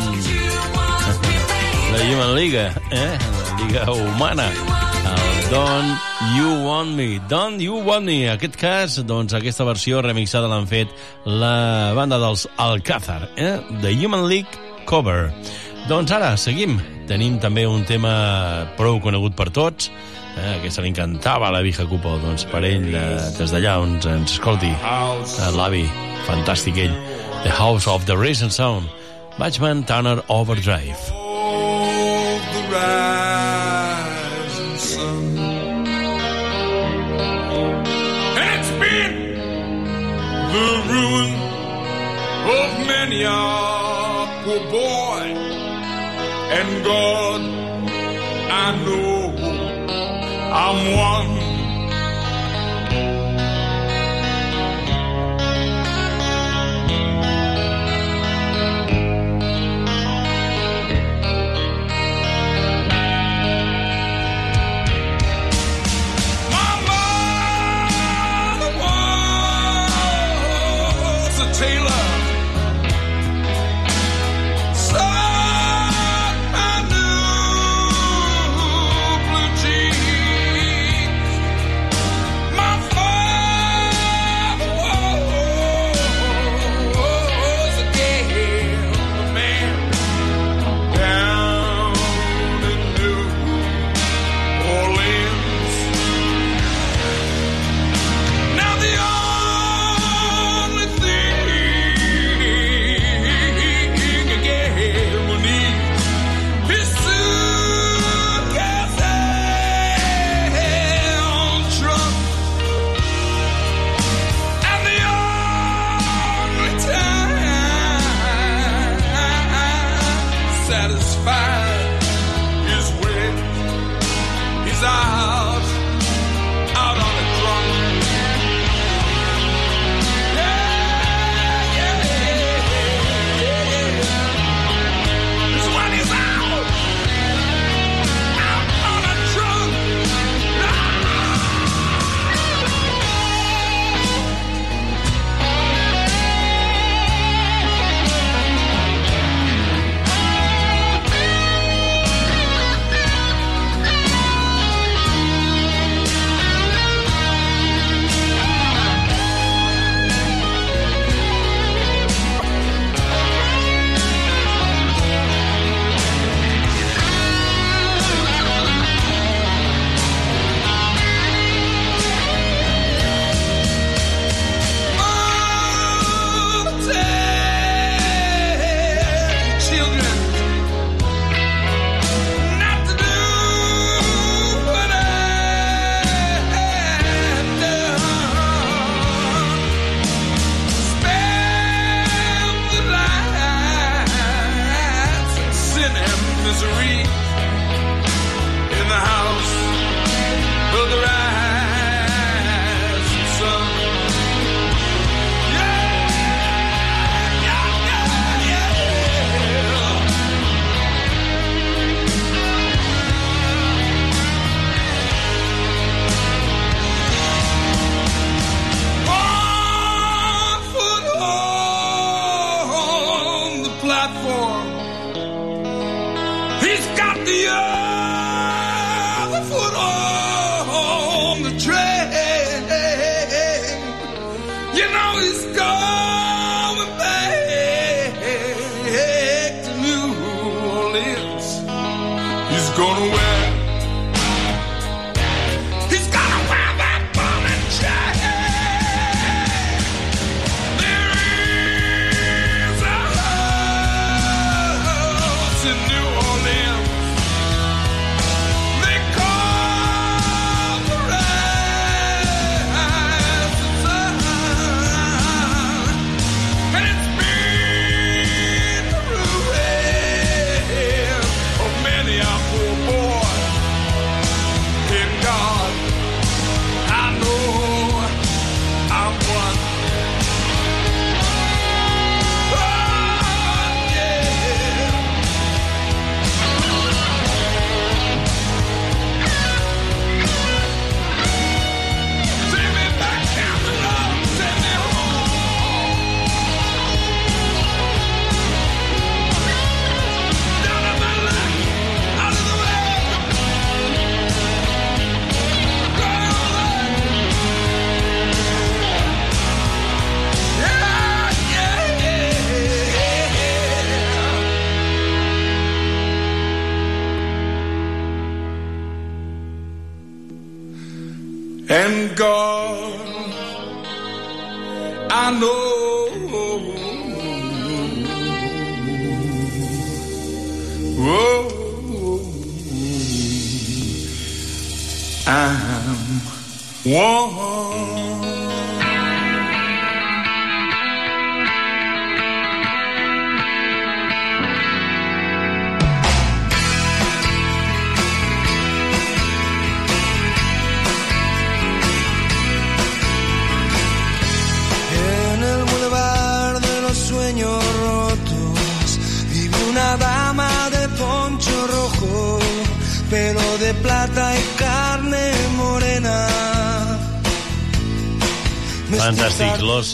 de Human Liga, eh? La Liga Humana. El Don't You Want Me. Don't You Want Me. En aquest cas, doncs, aquesta versió remixada l'han fet la banda dels Alcázar, eh? The Human League Cover. Doncs ara, seguim. Tenim també un tema prou conegut per tots, eh, que se li encantava la Vija Cupo, doncs per ell, eh, des d'allà on ens escolti, eh, l'avi, fantàstic ell, The House of the Racing Sound, Batchman Turner Overdrive. the rising sun. It's been the ruin of poor boy. And God, I know I'm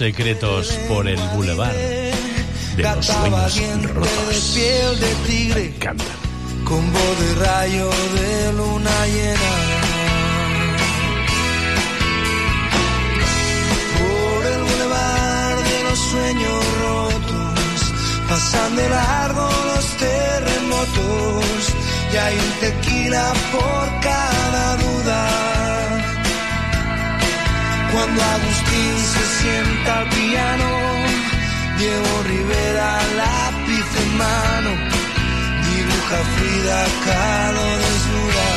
Secretos por el Boulevard de los Sueños Rotos. piel de tigre, con voz de rayo de luna llena. Por el bulevar de los sueños rotos, pasan de largo los terremotos, y hay un tequila por cada duda. Cuando Agustín se sienta al piano, Diego Rivera lápiz en mano, dibuja Frida Kahlo desnuda.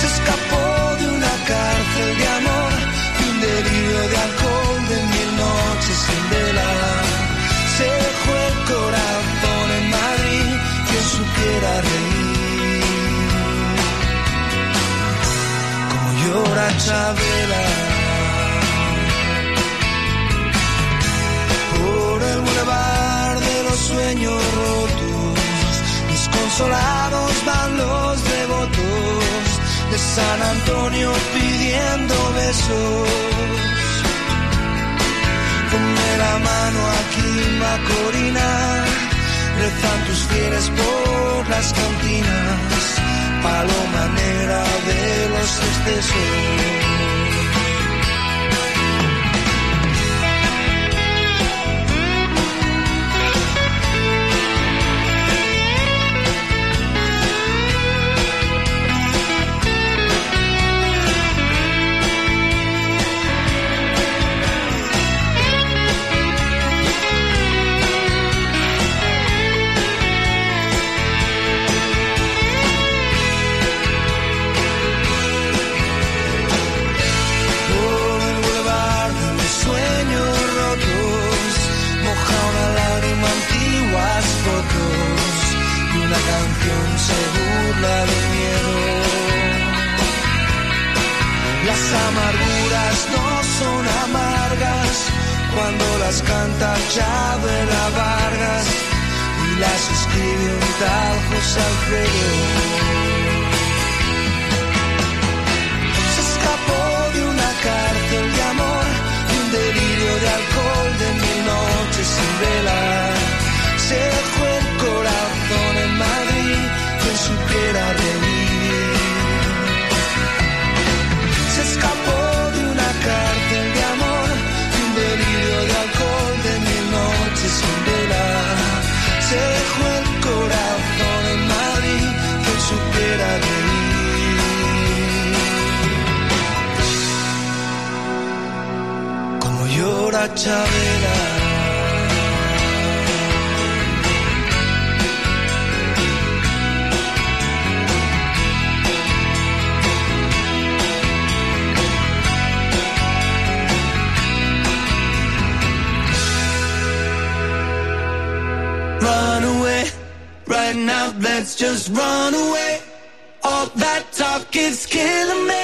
Se escapó de una cárcel de amor, de un delirio de alcohol, de mil noches sin vela. Se dejó el corazón en Madrid, quien supiera reír. Llora Chabela. Por el bulevar de los sueños rotos, desconsolados van los devotos de San Antonio pidiendo besos. Ponme la mano aquí, Macorina, rezan tus fieles por las cantinas, paloma negra de los excesos. Cuando las canta Chabela Vargas y las escribe un tal José Alfredo. Chavela. Run away, right now, let's just run away. All that talk is killing me.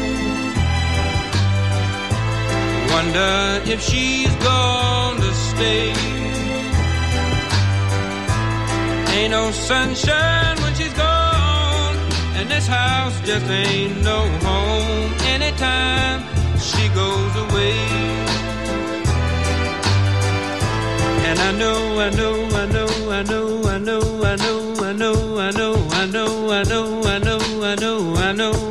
Wonder if she's gonna stay. Ain't no sunshine when she's gone, and this house just ain't no home anytime she goes away. And I know, I know, I know, I know, I know, I know, I know, I know, I know, I know, I know, I know, I know,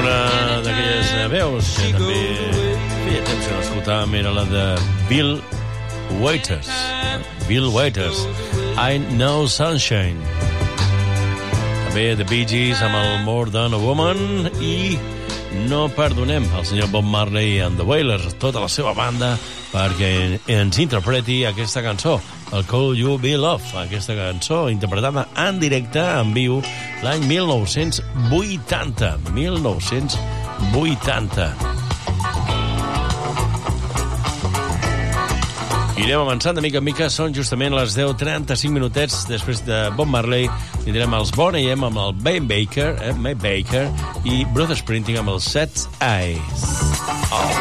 Una d'aquelles eh, veus que també feia temps que no escoltàvem era la de Bill Waiters. Bill Waiters, I Know Sunshine. També The Bee Gees amb el More Than a Woman i no perdonem el senyor Bob Marley and the Wailers, tota la seva banda, perquè ens interpreti aquesta cançó, el Call You Be Love, aquesta cançó interpretada en directe, en viu, l'any 1980. 1980. Irem avançant de mica en mica, són justament les 10.35 minutets després de Bob Marley. Tindrem els Boney M amb el Ben Baker, eh, May Baker, i Bruce Sprinting amb el Set Eyes. Oh,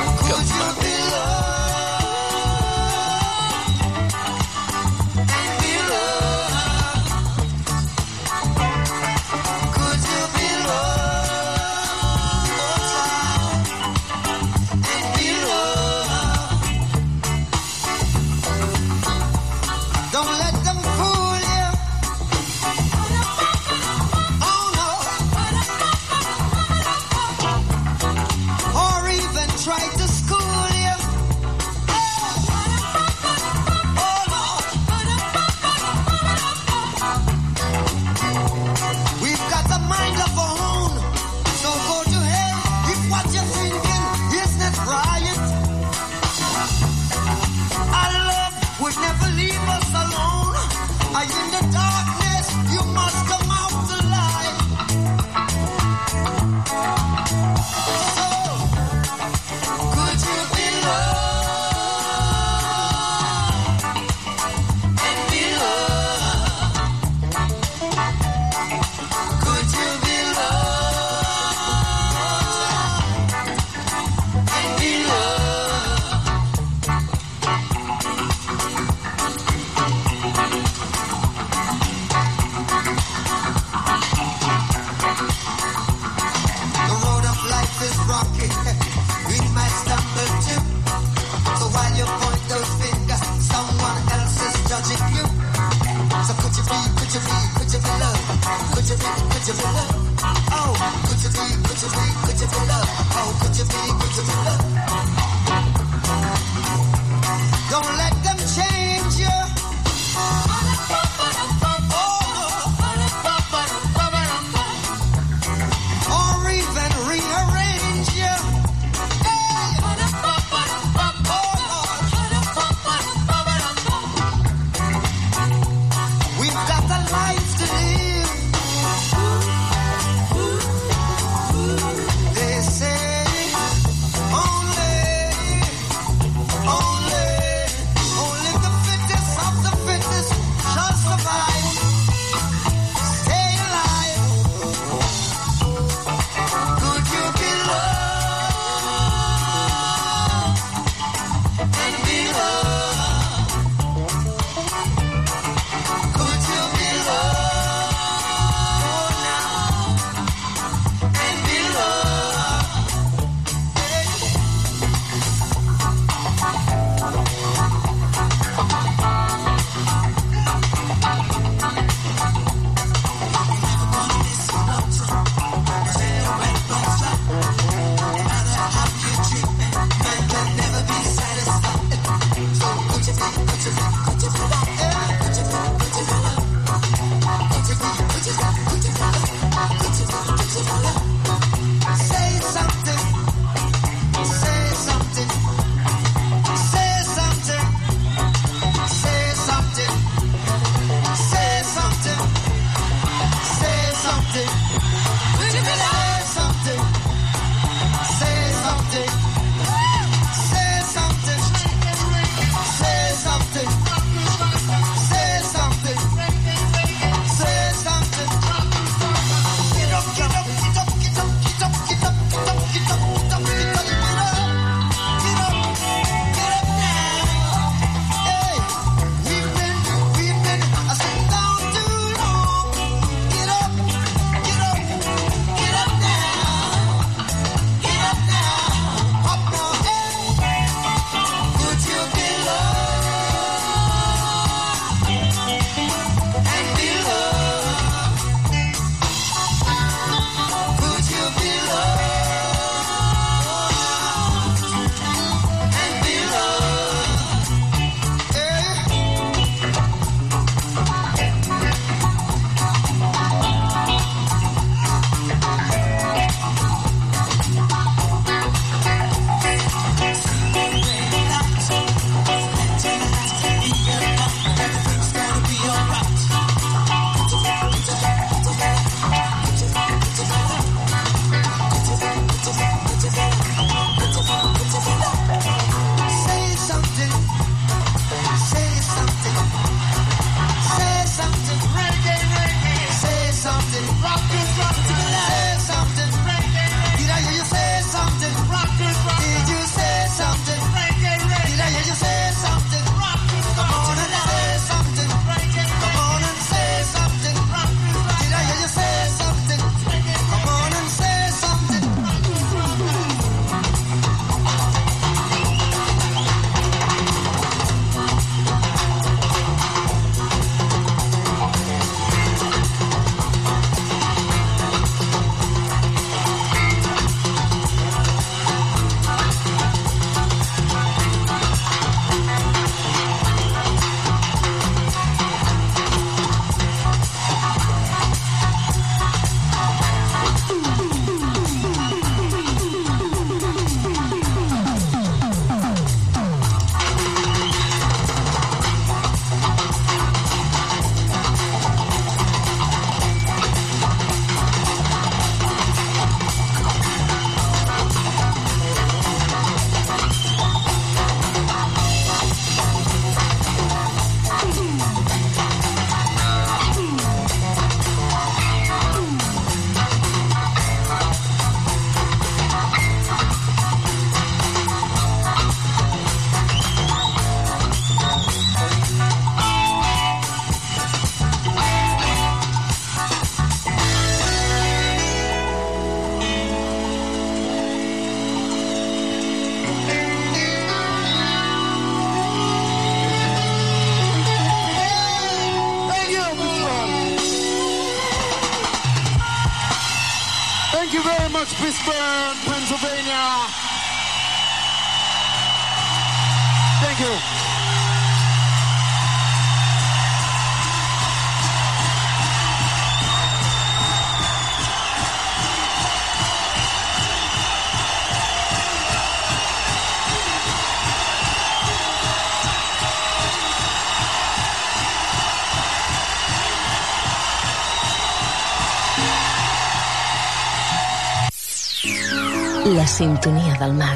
sintonia del mar.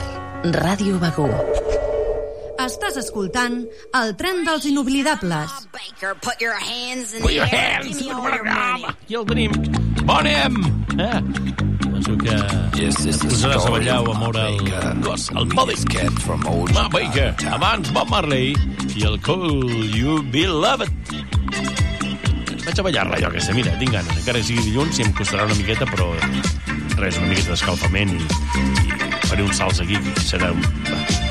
Ràdio Begú. Estàs escoltant el tren dels inoblidables. Oh, Baker, put your hands in the air. Aquí ah, el tenim. Bonem! Eh? Penso que us posaràs a ballar o a moure el gos, el podi. Ma Baker, abans Bob Marley i el Cool You Beloved. Vaig a ballar-la, jo, que sé. Mira, tinc ganes. Encara que sigui dilluns, sí, em costarà una miqueta, però res, una mica d'escalfament i, i faré uns salts aquí, serà un... Va,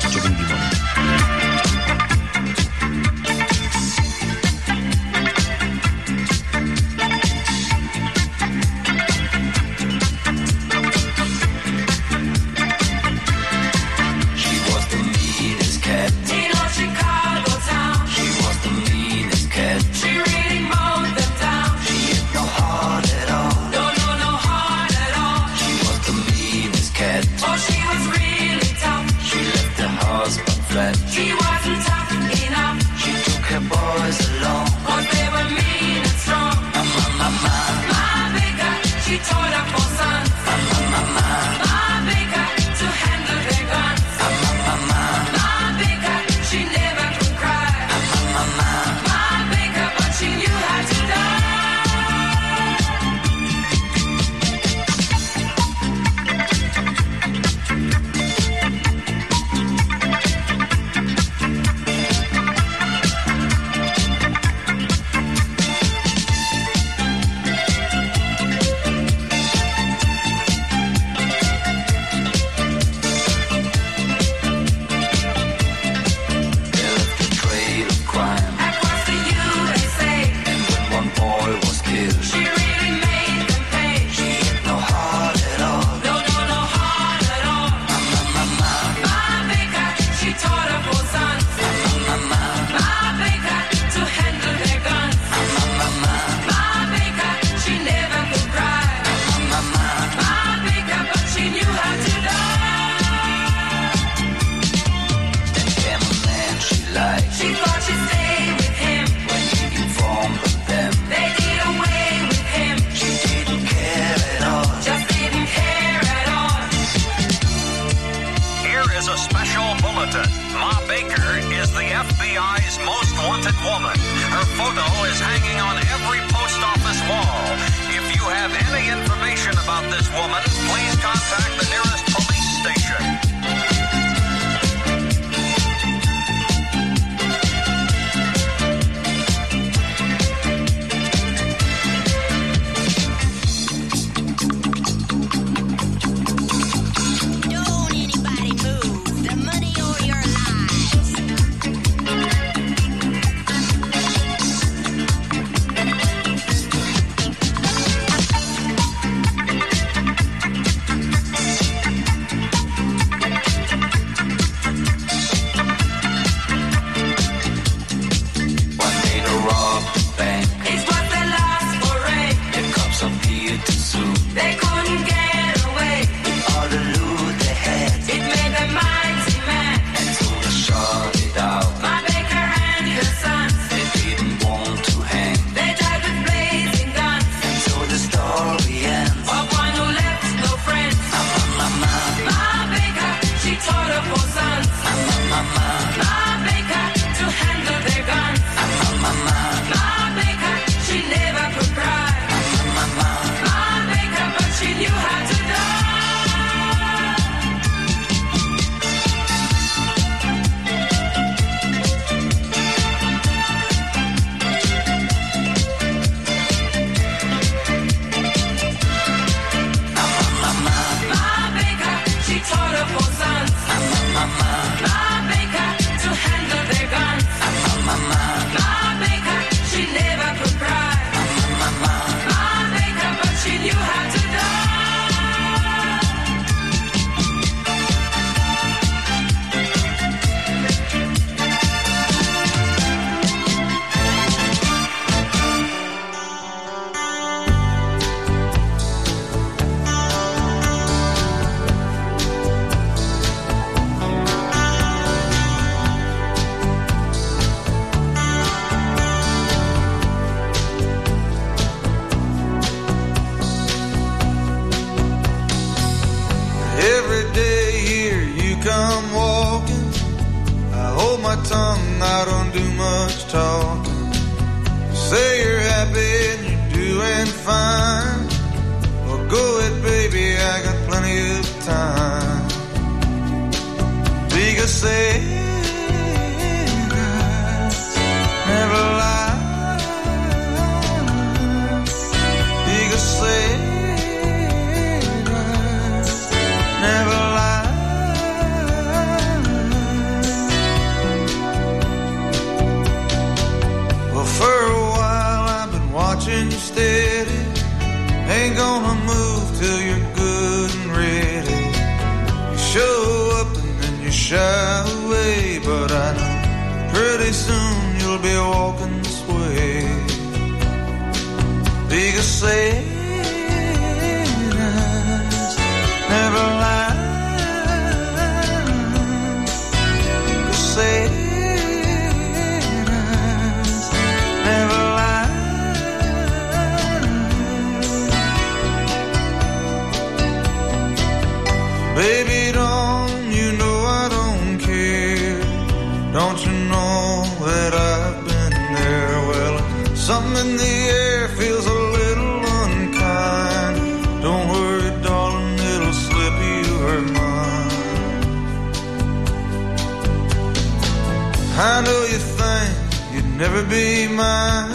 I know you think you'd never be mine.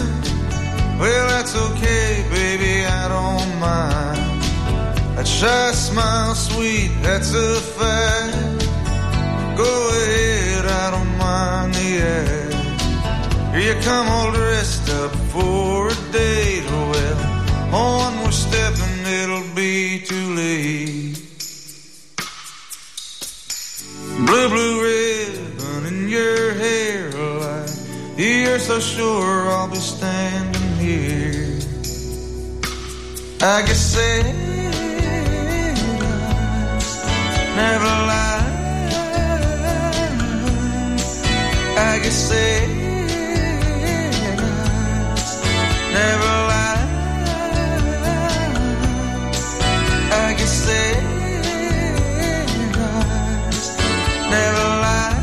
Well, that's okay, baby, I don't mind. That shy smile, sweet, that's a fact. Go ahead, I don't mind the act. Here you come all dressed up for a date. Oh, well, on one more step and it'll be too late. Blue, blue ribbon in your you're so sure I'll be standing here. I guess saying never lie. I guess saying never lie. I guess saying never lie.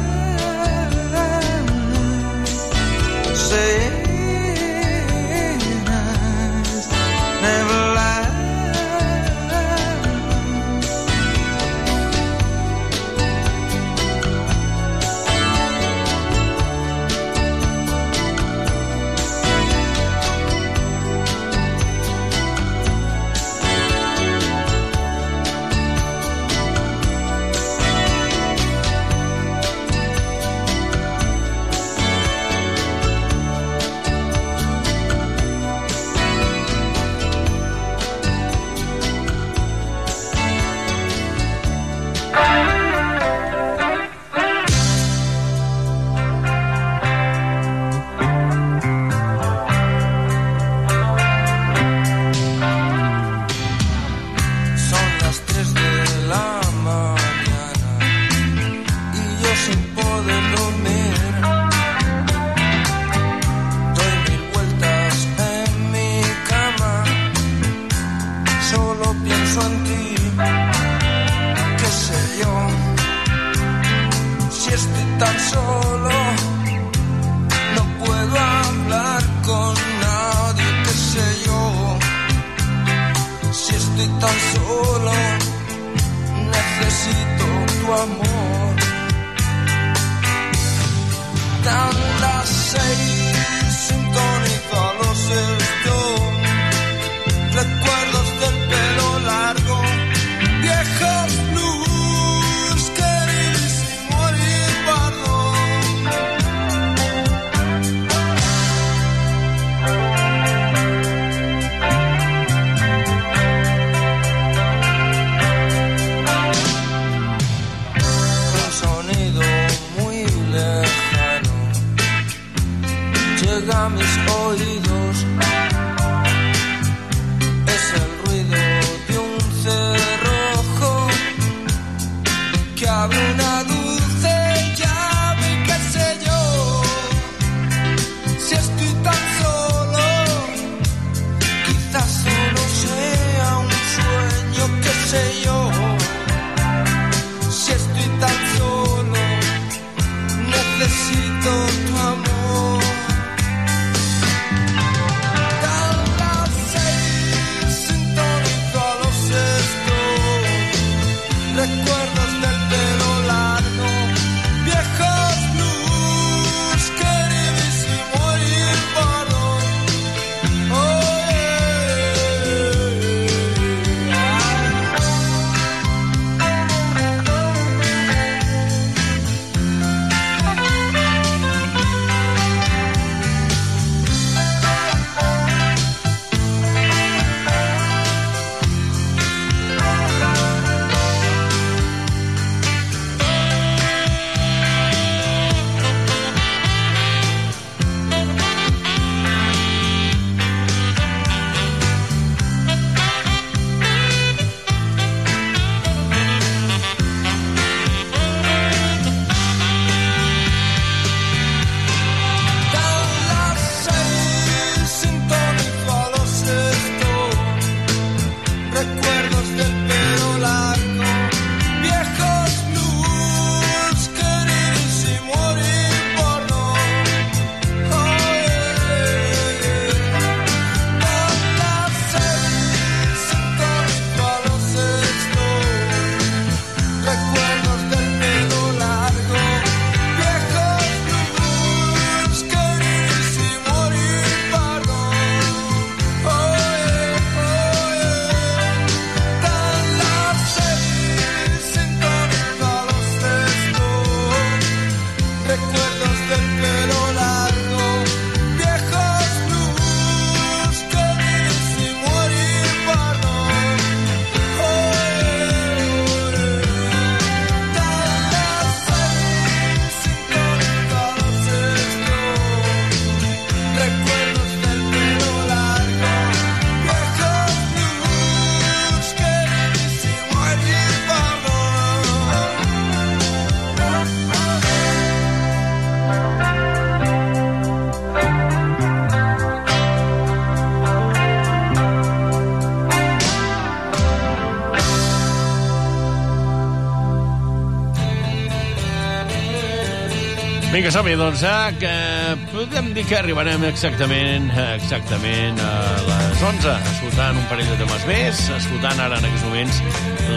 Som-hi, doncs, eh, que podem dir que arribarem exactament exactament a les 11, escoltant un parell de temes més, escoltant ara en aquests moments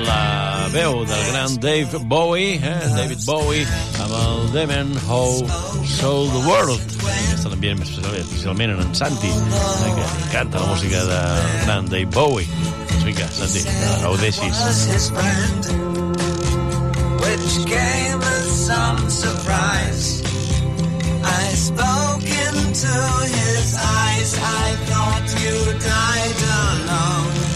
la veu del gran Dave Bowie, eh, David Bowie, amb el Demon How Sold the World. Aquesta l'enviem especialment, especialment en en Santi, eh, que li encanta la música del gran Dave Bowie. Doncs vinga, Santi, was his friend, which came as some surprise. Spoke into his eyes. I thought you died alone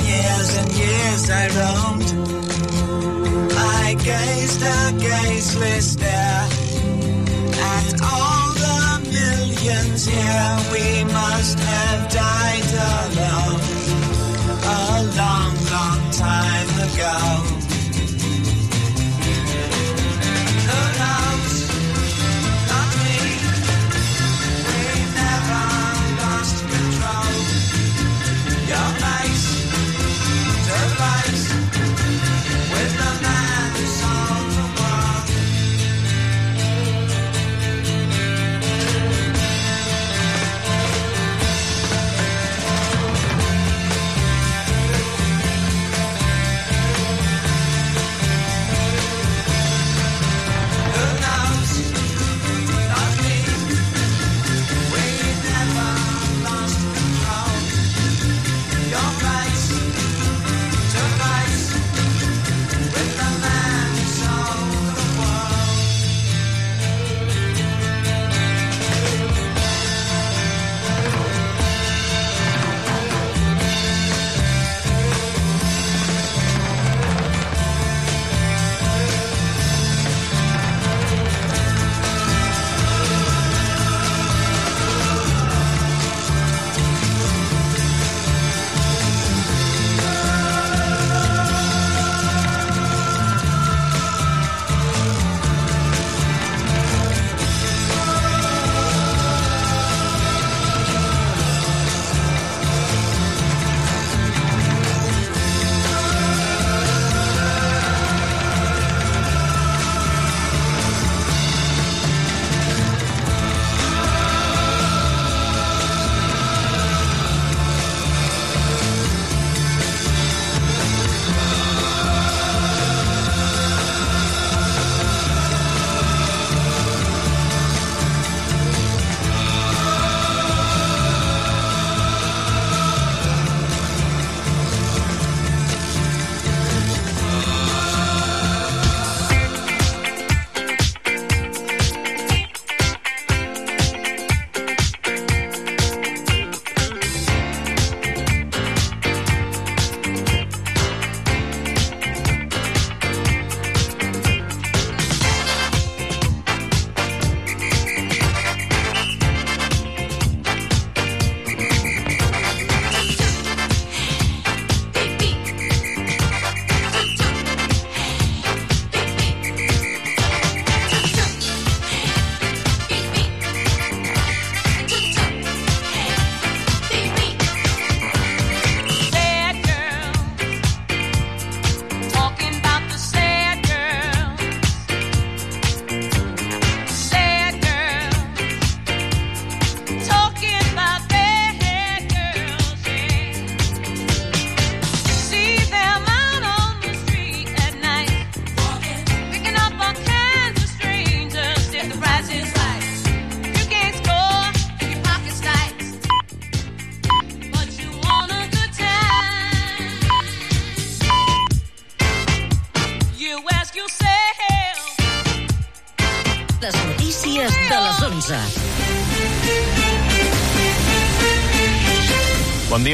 years and years I roamed. I gazed a gazeless stare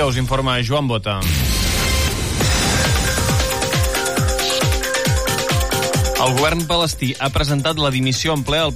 Bon dia, us informa Joan Bota. El govern palestí ha presentat la dimissió en ple al